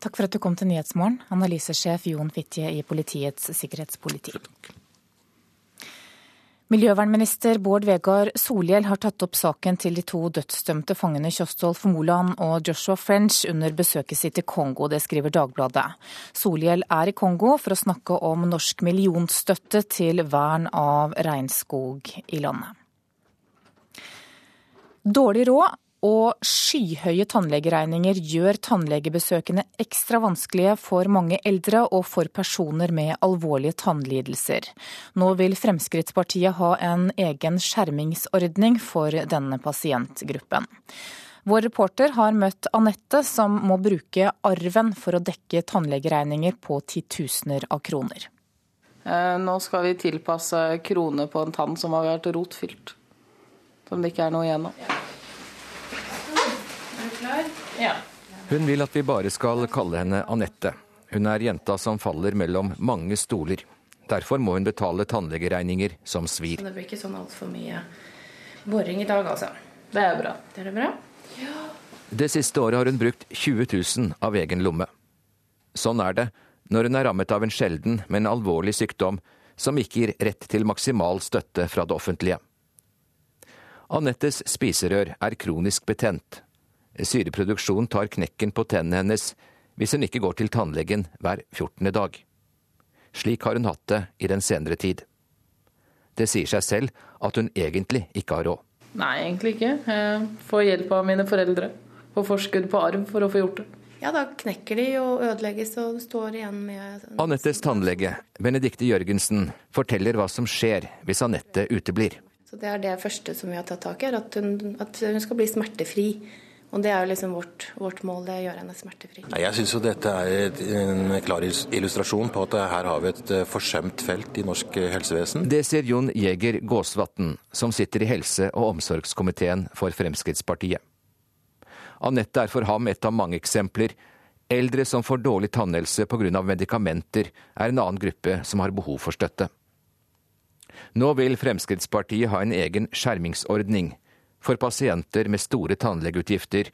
Takk for at du kom til Nyhetsmorgen, analysesjef Jon Fitje i Politiets sikkerhetspoliti. Miljøvernminister Bård Vegar Solhjell har tatt opp saken til de to dødsdømte fangene Kjostolf Moland og Joshua French under besøket sitt i Kongo, det skriver Dagbladet. Solhjell er i Kongo for å snakke om norsk millionstøtte til vern av regnskog i landet. Dårlig råd og skyhøye tannlegeregninger gjør tannlegebesøkene ekstra vanskelige for mange eldre og for personer med alvorlige tannlidelser. Nå vil Fremskrittspartiet ha en egen skjermingsordning for denne pasientgruppen. Vår reporter har møtt Anette, som må bruke arven for å dekke tannlegeregninger på titusener av kroner. Eh, nå skal vi tilpasse kroner på en tann som har vært rotfylt. Som det ikke er noe igjen av? Ja. Hun vil at vi bare skal kalle henne Anette. Hun er jenta som faller mellom mange stoler. Derfor må hun betale tannlegeregninger som svir. Det blir ikke sånn altfor mye boring i dag, altså. Det er bra. Det er det bra? Ja. Det siste året har hun brukt 20 000 av egen lomme. Sånn er det når hun er rammet av en sjelden, men alvorlig sykdom som ikke gir rett til maksimal støtte fra det offentlige. Anettes spiserør er kronisk betent, Syreproduksjon tar knekken på tennene hennes hvis hun ikke går til tannlegen hver 14. dag. Slik har hun hatt det i den senere tid. Det sier seg selv at hun egentlig ikke har råd. Nei, egentlig ikke. Jeg får hjelp av mine foreldre. Får forskudd på arv for å få gjort det. Ja, da knekker de og ødelegges og står igjen med Anettes tannlege, Benedikte Jørgensen, forteller hva som skjer hvis Anette uteblir. Så Det er det første som vi har tatt tak i, at hun, at hun skal bli smertefri. Og Det er jo liksom vårt, vårt mål, det gjør henne smertefri. Jeg syns dette er en klar illustrasjon på at her har vi et eh, forsømt felt i norsk eh, helsevesen. Det sier Jon Jæger Gåsvatn, som sitter i helse- og omsorgskomiteen for Fremskrittspartiet. Anette er for ham et av mange eksempler. Eldre som får dårlig tannhelse pga. medikamenter, er en annen gruppe som har behov for støtte. Nå vil Fremskrittspartiet ha en egen skjermingsordning for pasienter med store tannlegeutgifter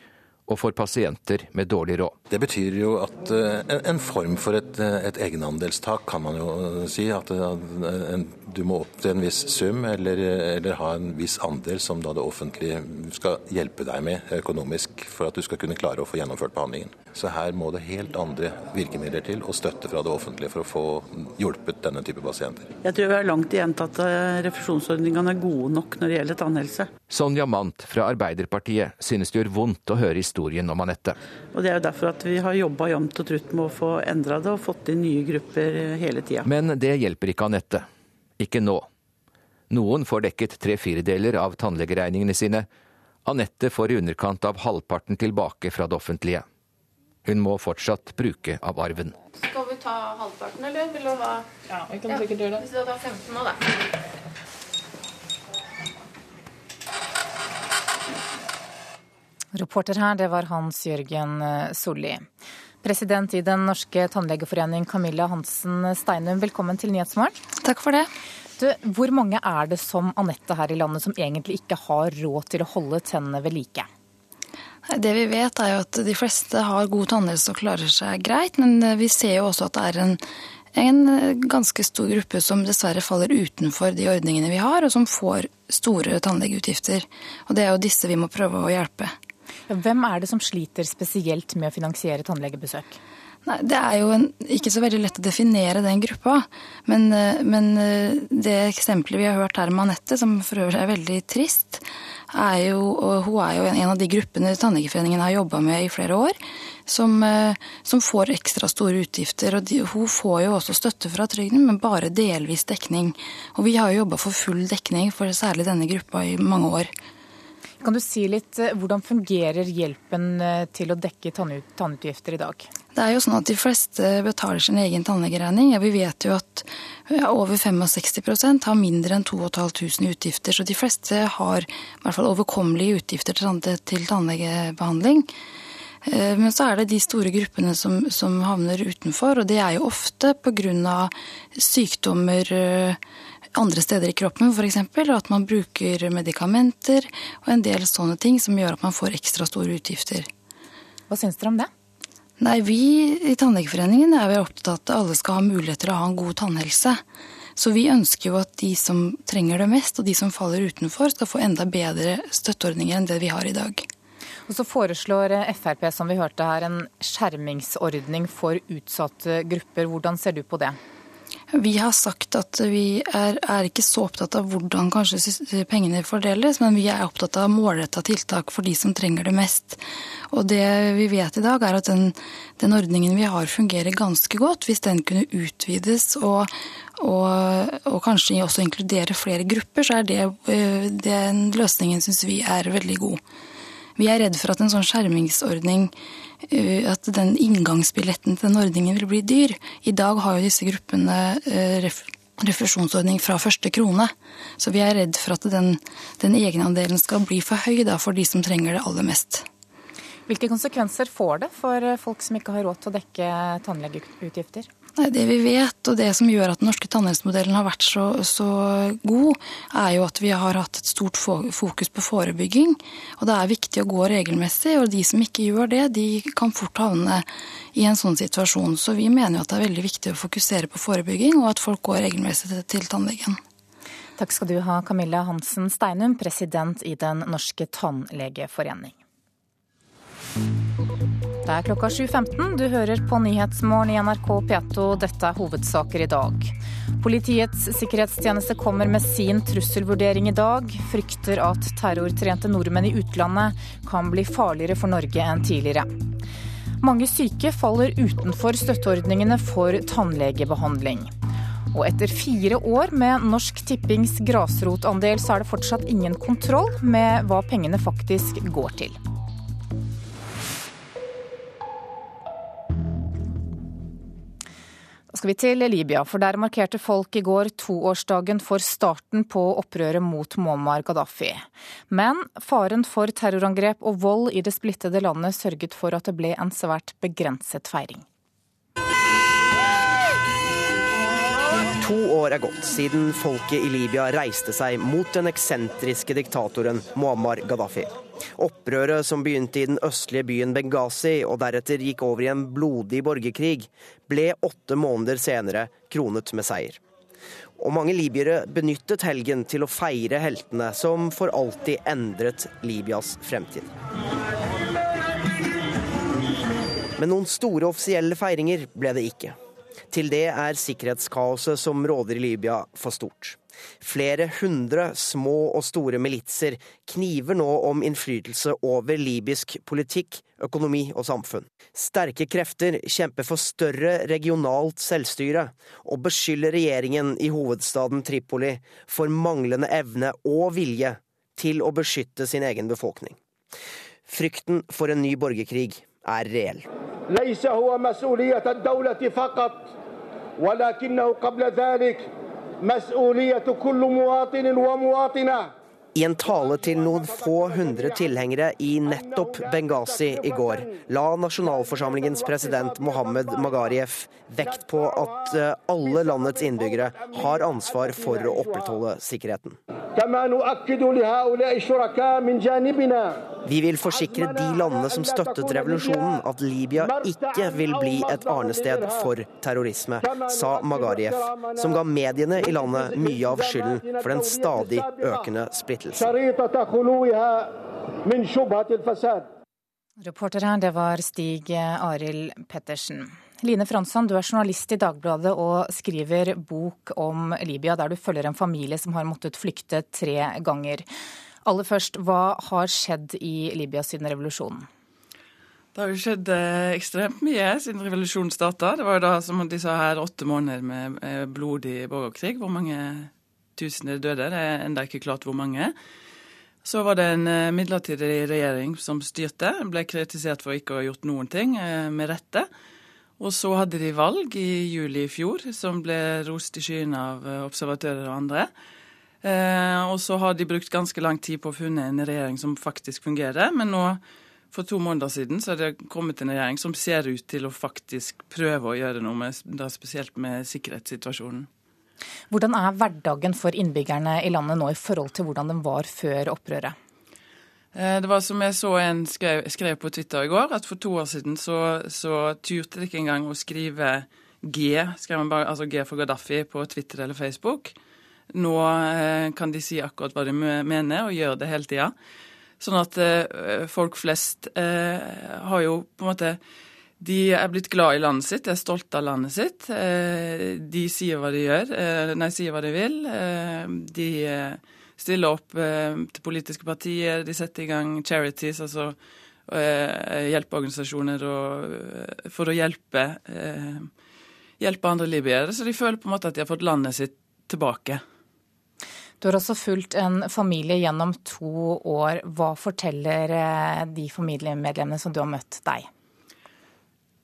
og for pasienter med dårlig råd. Det betyr jo at eh, en form for et, eh, et egenandelstak, kan man jo si. At eh, du må opp til en viss sum, eller, eller, ha en viss andel som da det offentlige skal hjelpe deg med økonomisk for at du skal kunne klare å få gjennomført behandlingen. Så her må det helt andre virkemidler til og støtte fra det offentlige for å få hjulpet denne type pasienter. Jeg tror vi har langt igjen til at refusjonsordningene er gode nok når det gjelder tannhelse. Sonja Mandt fra Arbeiderpartiet synes det gjør vondt å høre historien om Anette. Og Det er jo derfor at vi har jobba jevnt og trutt med å få endra det og fått inn nye grupper hele tida. Men det hjelper ikke Anette. Ikke nå. Noen får dekket tre firedeler av tannlegeregningene sine. Anette får i underkant av halvparten tilbake fra det offentlige. Hun må fortsatt bruke av arven. Skal vi ta halvparten, eller vil du ha Ja, vi kan sikkert gjøre det. Hvis du tar 15 nå, da. Reporter her, det var Hans Jørgen eh, Solli. President i Den norske tannlegeforening, Camilla Hansen Steinum, velkommen til Nyhetsmorgen. Takk for det. Du, hvor mange er det som Anette her i landet som egentlig ikke har råd til å holde tennene ved like? Det vi vet er jo at de fleste har god tannhelse og klarer seg greit, men vi ser jo også at det er en, en ganske stor gruppe som dessverre faller utenfor de ordningene vi har, og som får store tannlegeutgifter. Og det er jo disse vi må prøve å hjelpe. Hvem er det som sliter spesielt med å finansiere tannlegebesøk? Nei, Det er jo en, ikke så veldig lett å definere den gruppa. Men, eh, men, eh, det eksempelet vi har hørt her med Anette, som for øvrig er veldig trist, er jo, hun er jo en av de gruppene Tannlegeforeningen har jobba med i flere år, som, eh, som, får ekstra store utgifter. og de, Hun får jo også støtte fra trygden, men bare delvis dekning. Og Vi har jo jobba for full dekning for særlig denne gruppa i mange år. Kan du si litt, Hvordan fungerer hjelpen til å dekke tannutgifter i dag? Det er jo sånn at De fleste betaler sin egen tannlegeregning. Ja, vi vet jo at over 65% har mindre enn 2500 i utgifter. Så de fleste har i hvert fall overkommelige utgifter til tannlegebehandling. Eh, men så er det de store gruppene som, som havner utenfor, og det er jo ofte pga. sykdommer eh, andre steder i kroppen, f.eks. At man bruker medikamenter og en del sånne ting som gjør at man får ekstra store utgifter. Hva syns dere om det? Nei, Vi i Tannlegeforeningen er vi opptatt av at alle skal ha mulighet til å ha en god tannhelse. Så vi ønsker jo at de som trenger det mest, og de som faller utenfor, skal få enda bedre støtteordninger enn det vi har i dag. Og så foreslår Frp, som vi hørte her, en skjermingsordning for utsatte grupper. Hvordan ser du på det? Vi har sagt at vi er, er, ikke så opptatt av hvordan kanskje pengene fordeles, men vi er opptatt av målretta tiltak for de som trenger det mest. Og det vi vet i dag, er at den, den ordningen vi har fungerer ganske godt. Hvis den kunne utvides og, og, og kanskje også inkludere flere grupper, så er det, eh, den løsningen syns vi er veldig god. Vi er redd for at en sånn skjermingsordning, eh, at den inngangsbilletten til den ordningen vil bli dyr. I dag har jo disse gruppene eh, refusjonsordning fra første krone. Så vi er redd for at den, den egenandelen skal bli for høy da, for de som trenger det aller mest. Hvilke konsekvenser får det for folk som ikke har råd til å dekke tannlegeutgifter? Nei, Det vi vet, og det som gjør at den norske tannhelsemodellen har vært så, så, god, er jo at vi har hatt et stort fokus på forebygging. Og det er viktig å gå regelmessig, og de som ikke gjør det, de kan fort havne i en sånn situasjon. Så vi mener jo at det er veldig viktig å fokusere på forebygging, og at folk går regelmessig til tannlegen. Takk skal du ha, Camilla Hansen Steinum, president i Den norske tannlegeforening. Det er klokka 7.15. Du hører på Nyhetsmorgen i NRK P2. Dette er hovedsaker i dag. Politiets sikkerhetstjeneste kommer med sin trusselvurdering i dag. Frykter at terrortrente nordmenn i utlandet kan bli farligere for Norge enn tidligere. Mange syke faller utenfor støtteordningene for tannlegebehandling. Og etter fire år med Norsk Tippings grasrotandel, så er det fortsatt ingen kontroll med hva pengene faktisk går til. Skal vi til Libya, for der markerte folk i går toårsdagen for starten på opprøret mot Muammar Gaddafi. Men faren for terrorangrep og vold i det splittede landet sørget for at det ble en svært begrenset feiring. To år er gått siden folket i Libya reiste seg mot den eksentriske diktatoren Muammar Gaddafi. Opprøret som begynte i den østlige byen Benghazi og deretter gikk over i en blodig borgerkrig, ble åtte måneder senere kronet med seier. Og mange libyere benyttet helgen til å feire heltene som for alltid endret Libyas fremtid. Men noen store offisielle feiringer ble det ikke. Til det er sikkerhetskaoset som råder i Libya for stort. Flere hundre små og store militser kniver nå om innflytelse over libysk politikk, økonomi og samfunn. Sterke krefter kjemper for større regionalt selvstyre, og beskylder regjeringen i hovedstaden Tripoli for manglende evne og vilje til å beskytte sin egen befolkning. Frykten for en ny borgerkrig er reell. ليس هو مسؤولية الدولة فقط ولكنه قبل ذلك مسؤولية كل مواطن ومواطنة. I en tale til noen få hundre tilhengere i nettopp Benghazi i går, la nasjonalforsamlingens president Mohammed Magariev vekt på at eh, alle landets innbyggere har ansvar for å opprettholde sikkerheten. Vi vil forsikre de landene som støttet revolusjonen at Libya ikke vil bli et arnested for terrorisme, sa Magariev, som ga mediene i landet mye av skylden for den stadig økende splittelsen. Reporter her, det var Stig Arild Pettersen. Line Fransson, du er journalist i Dagbladet og skriver bok om Libya, der du følger en familie som har måttet flykte tre ganger. Aller først, hva har skjedd i Libya siden revolusjonen? Det har jo skjedd eh, ekstremt mye siden revolusjonen starta. Det var jo da, som de sa her, åtte måneder med blodig borgerkrig. Hvor mange tusener døde? Det er ennå ikke klart hvor mange. Så var det en eh, midlertidig regjering som styrte. Ble kritisert for ikke å ha gjort noen ting, eh, med rette. Og så hadde de valg i juli i fjor, som ble rost i skyene av eh, observatører og andre. og så har de brukt ganske lang tid på å funne en regjering som faktisk fungerer. Men nå, for to måneder siden, så er det kommet en regjering som ser ut til å faktisk prøve å gjøre noe med, da spesielt med sikkerhetssituasjonen. Hvordan er hverdagen for innbyggerne i landet nå i forhold til hvordan den var før opprøret? Eh, det var som jeg så en skrev, skrev, på Twitter i går, at for to år siden så, så turte de ikke engang å skrive G, bare, altså G for Gaddafi på Twitter eller Facebook. Nå eh, kan de si akkurat hva de mener, og gjør det hele tida. Sånn at eh, folk flest eh, har jo på en måte de er blitt glad i landet sitt, de er stolte av landet sitt. Eh, de sier hva de gjør, eh, nei, sier hva de vil. Eh, de stiller opp til politiske partier, de setter i gang charities, altså hjelpeorganisasjoner for å hjelpe, hjelpe andre libyere. Så de føler på en måte at de har fått landet sitt tilbake. Du har også fulgt en familie gjennom to år. Hva forteller de familiemedlemmene som du har møtt deg?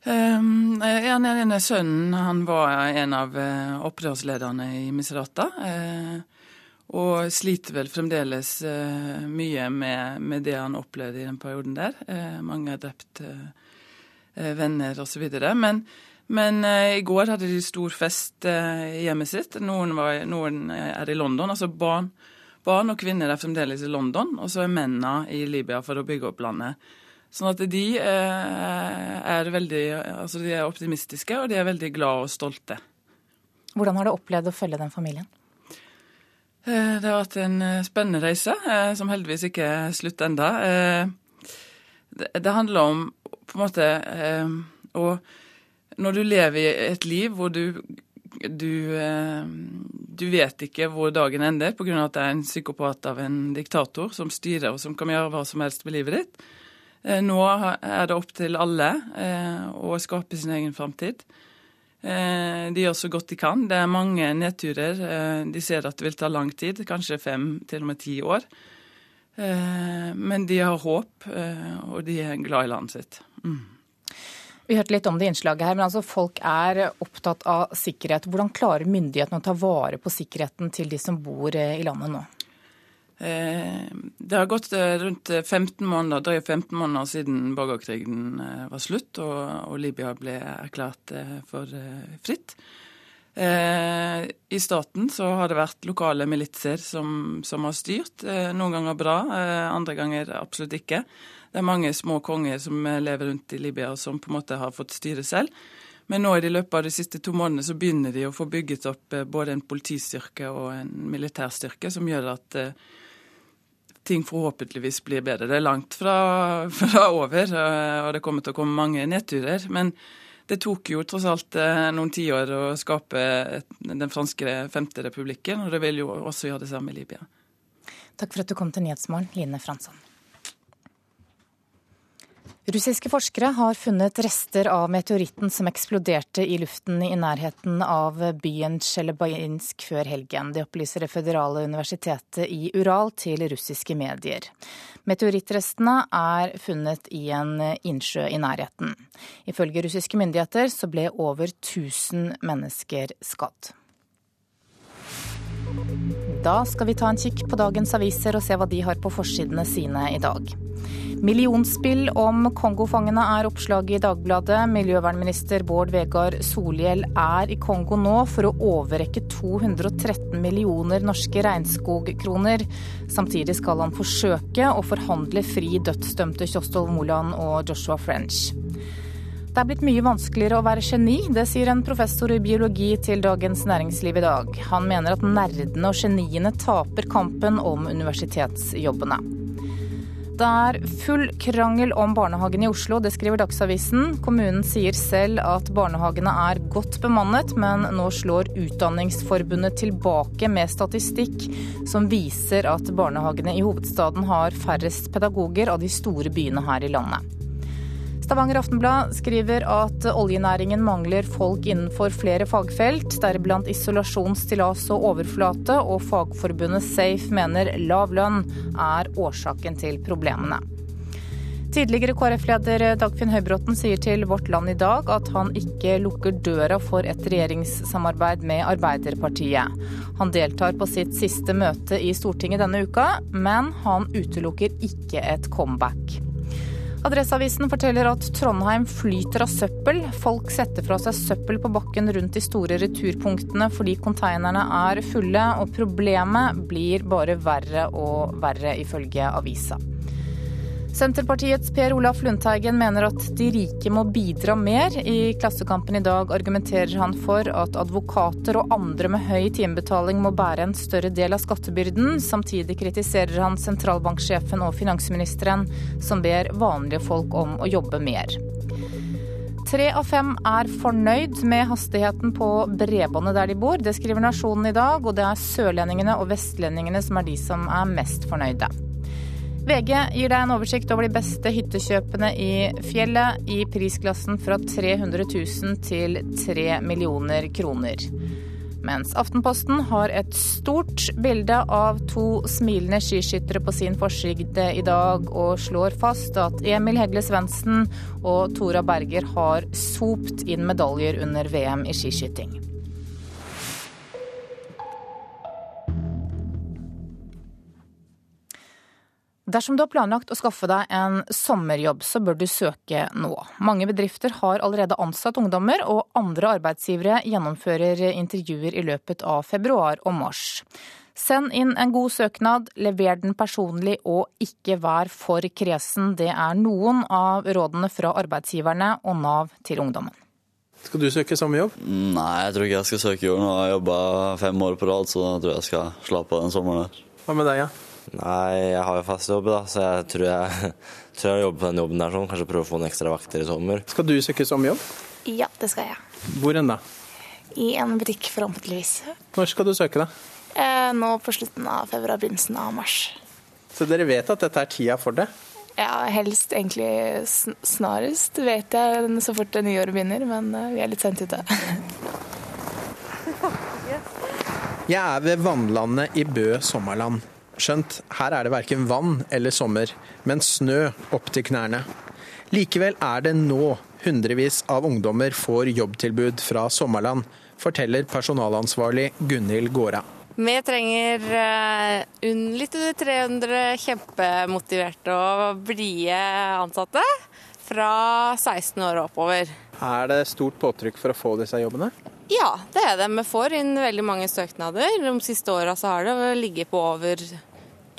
Um, den ene sønnen han var en av uh, opprørslederne i Misrata. Uh, og sliter vel fremdeles uh, mye med, med, det han opplevde i den perioden der. mange har drept venner osv. Men, men i går hadde de stor fest i hjemmet sitt. Noen, var, noen, er i London. altså barn, barn og kvinner er fremdeles i London, og så er mennene i Libya for å bygge opp landet. Sånn at de eh, er veldig altså de er optimistiske, og de er veldig glade og stolte. Hvordan har du opplevd å følge den familien? Eh, det har vært en eh, spennende reise, som heldigvis ikke er slutt enda. Det handler om på en måte å Når du lever i et liv hvor du du, du, vet ikke hvor dagen ender pga. at det er en psykopat av en diktator som styrer og som kan gjøre hva som helst med livet ditt. Eh, nå er det opp til alle eh, å skape sin egen framtid. Eh, de gjør så godt de kan. Det er mange nedturer. De ser at det vil ta lang tid, kanskje fem, til og med ti år. Men de har håp, og de er glad i landet sitt. Mm. Vi hørte litt om det innslaget her, men altså folk er opptatt av sikkerhet. Hvordan klarer myndighetene å ta vare på sikkerheten til de som bor i landet nå? Eh, det har gått eh, rundt 15 måneder, drøye 15 måneder siden borgerkrigen eh, var slutt og, Libya ble erklært for fritt. I staten så har det vært lokale militser som, som har styrt. Noen ganger bra, andre ganger absolutt ikke. Det er mange små konger som lever rundt i Libya og som på en måte har fått styre selv. Men nå i løpet av de siste to månedene så begynner de å få bygget opp både en politistyrke og en militærstyrke som gjør at ting forhåpentligvis blir bedre. Det er langt fra, fra over, eh, og det kommer til å komme mange nedturer. Men det tok jo tross alt eh, noen tiår å skape den franske femte republikken, og det vil jo også gjøre det samme i Libya. Takk for at du kom til Nyhetsmorgen, Line Fransson. Russiske forskere har funnet rester av meteoritten som eksploderte i luften i nærheten av byen Tsjelebajinsk før helgen. Det opplyser det føderale universitetet i Ural til russiske medier. Meteorittrestene er funnet i en innsjø i nærheten. Ifølge russiske myndigheter så ble over 1000 mennesker skadd. Da skal vi ta en kikk på dagens aviser og se hva de har på forsidene sine i dag. Millionspill om Kongo-fangene er oppslaget i Dagbladet. Miljøvernminister Bård Vegar Solhjell er i Kongo nå for å overrekke 213 millioner norske regnskogkroner. Samtidig skal han forsøke å forhandle fri dødsdømte Kjostolv Moland og Joshua French. Det er blitt mye vanskeligere å være geni, det sier en professor i biologi til Dagens Næringsliv i dag. Han mener at nerdene og geniene taper kampen om universitetsjobbene. Det er full krangel om barnehagen i Oslo, det skriver Dagsavisen. Kommunen sier selv at barnehagene er godt bemannet, men nå slår Utdanningsforbundet tilbake med statistikk som viser at barnehagene i hovedstaden har færrest pedagoger av de store byene her i landet. Stavanger Aftenblad skriver at oljenæringen mangler folk innenfor flere fagfelt, deriblant isolasjon, stillas og overflate, og fagforbundet Safe mener lav lønn er årsaken til problemene. Tidligere KrF-leder Dagfinn Høybråten sier til Vårt Land i dag at han ikke lukker døra for et regjeringssamarbeid med Arbeiderpartiet. Han deltar på sitt siste møte i Stortinget denne uka, men han utelukker ikke et comeback. Adresseavisen forteller at Trondheim flyter av søppel. Folk setter fra seg søppel på bakken rundt de store returpunktene fordi konteinerne er fulle, og problemet blir bare verre og verre, ifølge avisa. Senterpartiets Per Olaf Lundteigen mener at de rike må bidra mer. I Klassekampen i dag argumenterer han for at advokater og andre med høy timebetaling må bære en større del av skattebyrden. Samtidig kritiserer han sentralbanksjefen og finansministeren, som ber vanlige folk om å jobbe mer. Tre av fem er fornøyd med hastigheten på bredbåndet der de bor. Det skriver Nasjonen i dag, og det er sørlendingene og vestlendingene som er de som er mest fornøyde. VG gir deg en oversikt over de beste hyttekjøpene i fjellet i prisklassen fra 300 000 til 3 millioner kroner. Mens Aftenposten har et stort bilde av to smilende skiskyttere på sin forside i dag, og slår fast at Emil Hegle Svendsen og Tora Berger har sopt inn medaljer under VM i skiskyting. Dersom du har planlagt å skaffe deg en sommerjobb, så bør du søke nå. Mange bedrifter har allerede ansatt ungdommer, og andre arbeidsgivere gjennomfører intervjuer i løpet av februar og mars. Send inn en god søknad, lever den personlig og ikke vær for kresen. Det er noen av rådene fra arbeidsgiverne og Nav til ungdommen. Skal du søke sommerjobb? Nei, jeg tror ikke jeg skal søke jobb. Nå har jeg jobba fem år på rad, så da tror jeg jeg skal slappe av den sommeren her. Hva med deg, ja? Nei, jeg har jo fast jobb, da, så jeg tror jeg, tror jeg jobber på den jobben der sånn. Kanskje prøve å få noen ekstra vakter i sommer. Skal du søke jobb? Ja, det skal jeg. Hvor enn da? I en butikk, forhåpentligvis. Når skal du søke, da? Eh, nå på slutten av februar, begynnelsen av mars. Så dere vet at dette er tida for det? Ja, helst egentlig snarest, vet jeg, så fort det nye året begynner. Men eh, vi er litt sent ute. Jeg er ved vannlandet i Bø sommerland. Skjønt, her er det verken vann eller sommer, men snø opp til knærne. Likevel er det nå hundrevis av ungdommer får jobbtilbud fra Sommerland, forteller personalansvarlig Gunhild Gåra. Vi trenger uh, litt under 300 kjempemotiverte og blide ansatte fra 16 år og oppover. Er det stort påtrykk for å få disse jobbene? Ja, det er det. Vi får inn veldig mange søknader. De siste åra har det ligget på over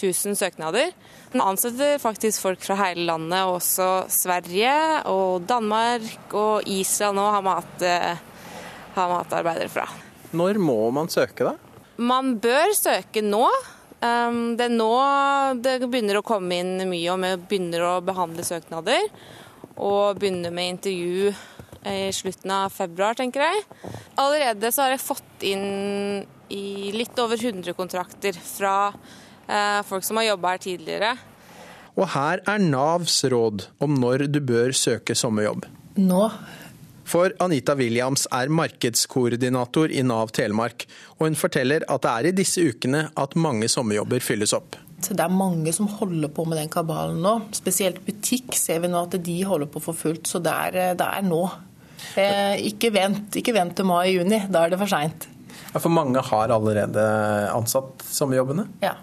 1000 søknader. Den ansetter faktisk folk fra hele landet, også Sverige og Danmark og Island òg har mat, hatt, har matarbeidere fra. Når må man søke, da? Man bør søke nå. Um, det er nå det begynner å komme inn mye, og vi begynner å behandle søknader. Og begynner med intervju i slutten av februar, tenker jeg. Allerede så har jeg fått inn i litt over 100 kontrakter fra eh, folk som har jobba her tidligere. Og her er Navs råd om når du bør søke sommerjobb. Nå. For Anita Williams er markedskoordinator i Nav Telemark, og hun forteller at det er i disse ukene at mange sommerjobber fylles opp. Det er mange som holder på med den kabalen nå. Spesielt butikk ser vi nå at de holder på for fullt, så det er, det er nå. Eh, ikke, vent, ikke vent til mai-juni, da er det for seint. Ja, for mange har allerede ansatt sommerjobbene? Ja.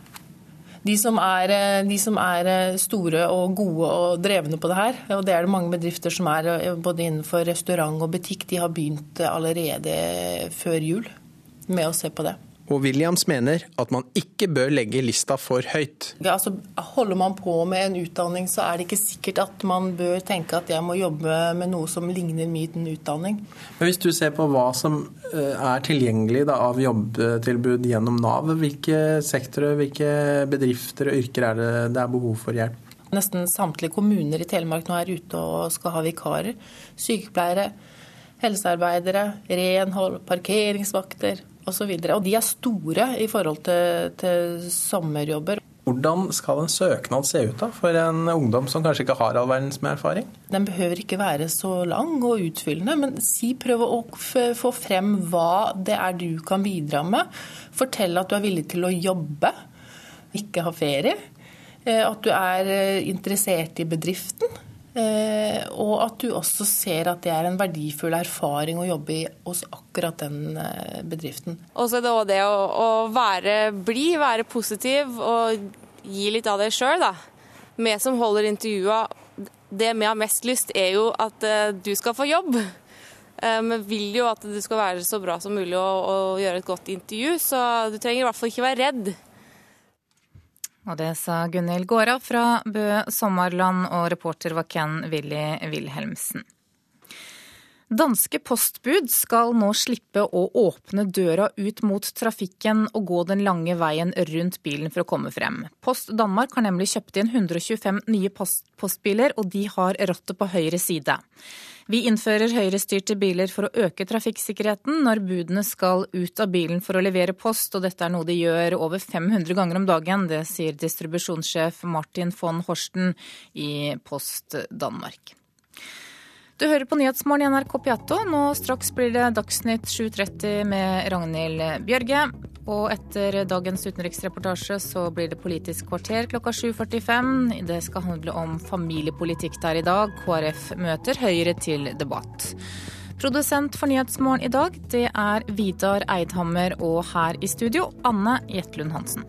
De som, er, eh, de som, er, eh, store og gode og drevne på det her, og det er det mange bedrifter som er eh, både innenfor restaurant og butikk, de har begynt allerede før jul med å se på det. Og Williams mener at man ikke bør legge lista for høyt. Ja, altså, holder man på med en utdanning, så er det ikke sikkert at man bør tenke at jeg må jobbe med noe som ligner min utdanning. Men Hvis du ser på hva som er tilgjengelig da, av jobbtilbud gjennom Nav, hvilke sektorer, hvilke bedrifter og yrker er det det er behov for hjelp? Nesten samtlige kommuner i Telemark nå er ute og skal ha vikarer. Sykepleiere, helsearbeidere, renhold, parkeringsvakter osv. Og, og de er store i forhold til, til sommerjobber. Hvordan skal en søknad se ut da, for en ungdom som kanskje ikke har all verdens med erfaring? Den behøver ikke være så lang og utfyllende, men si prøv å få frem hva det er du kan bidra med. Fortell at du er villig til å jobbe, ikke ha ferie. Eh, at du er eh, interessert i bedriften. Eh, og at du også ser at det er en verdifull erfaring å jobbe i hos akkurat den bedriften. Og så er det òg det å, å være blid, være positiv og gi litt av det sjøl, da. Vi som holder intervjua, det vi har mest lyst, er jo at du skal få jobb. Vi vil jo at det skal være så bra som mulig og, å gjøre et godt intervju, så du trenger i hvert fall ikke være redd. Og det sa Gunhild Gåra fra Bø Sommerland, og reporter var Ken Willy Wilhelmsen. Danske postbud skal nå slippe å åpne døra ut mot trafikken og gå den lange veien rundt bilen for å komme frem. Post Danmark har nemlig kjøpt inn 125 nye postbiler, og de har rattet på høyre side. Vi innfører høyrestyrte biler for å øke trafikksikkerheten når budene skal ut av bilen for å levere post, og dette er noe de gjør over 500 ganger om dagen. Det sier distribusjonssjef Martin von Horsten i Post Danmark. Du hører på Nyhetsmorgen i NRK Piatto. Nå straks blir det Dagsnytt 7.30 med Ragnhild Bjørge. Og etter dagens utenriksreportasje så blir det Politisk kvarter klokka 7.45. Det skal handle om familiepolitikk der i dag. KrF møter Høyre til debatt. Produsent for Nyhetsmorgen i dag, det er Vidar Eidhammer, og her i studio, Anne Jetlund Hansen.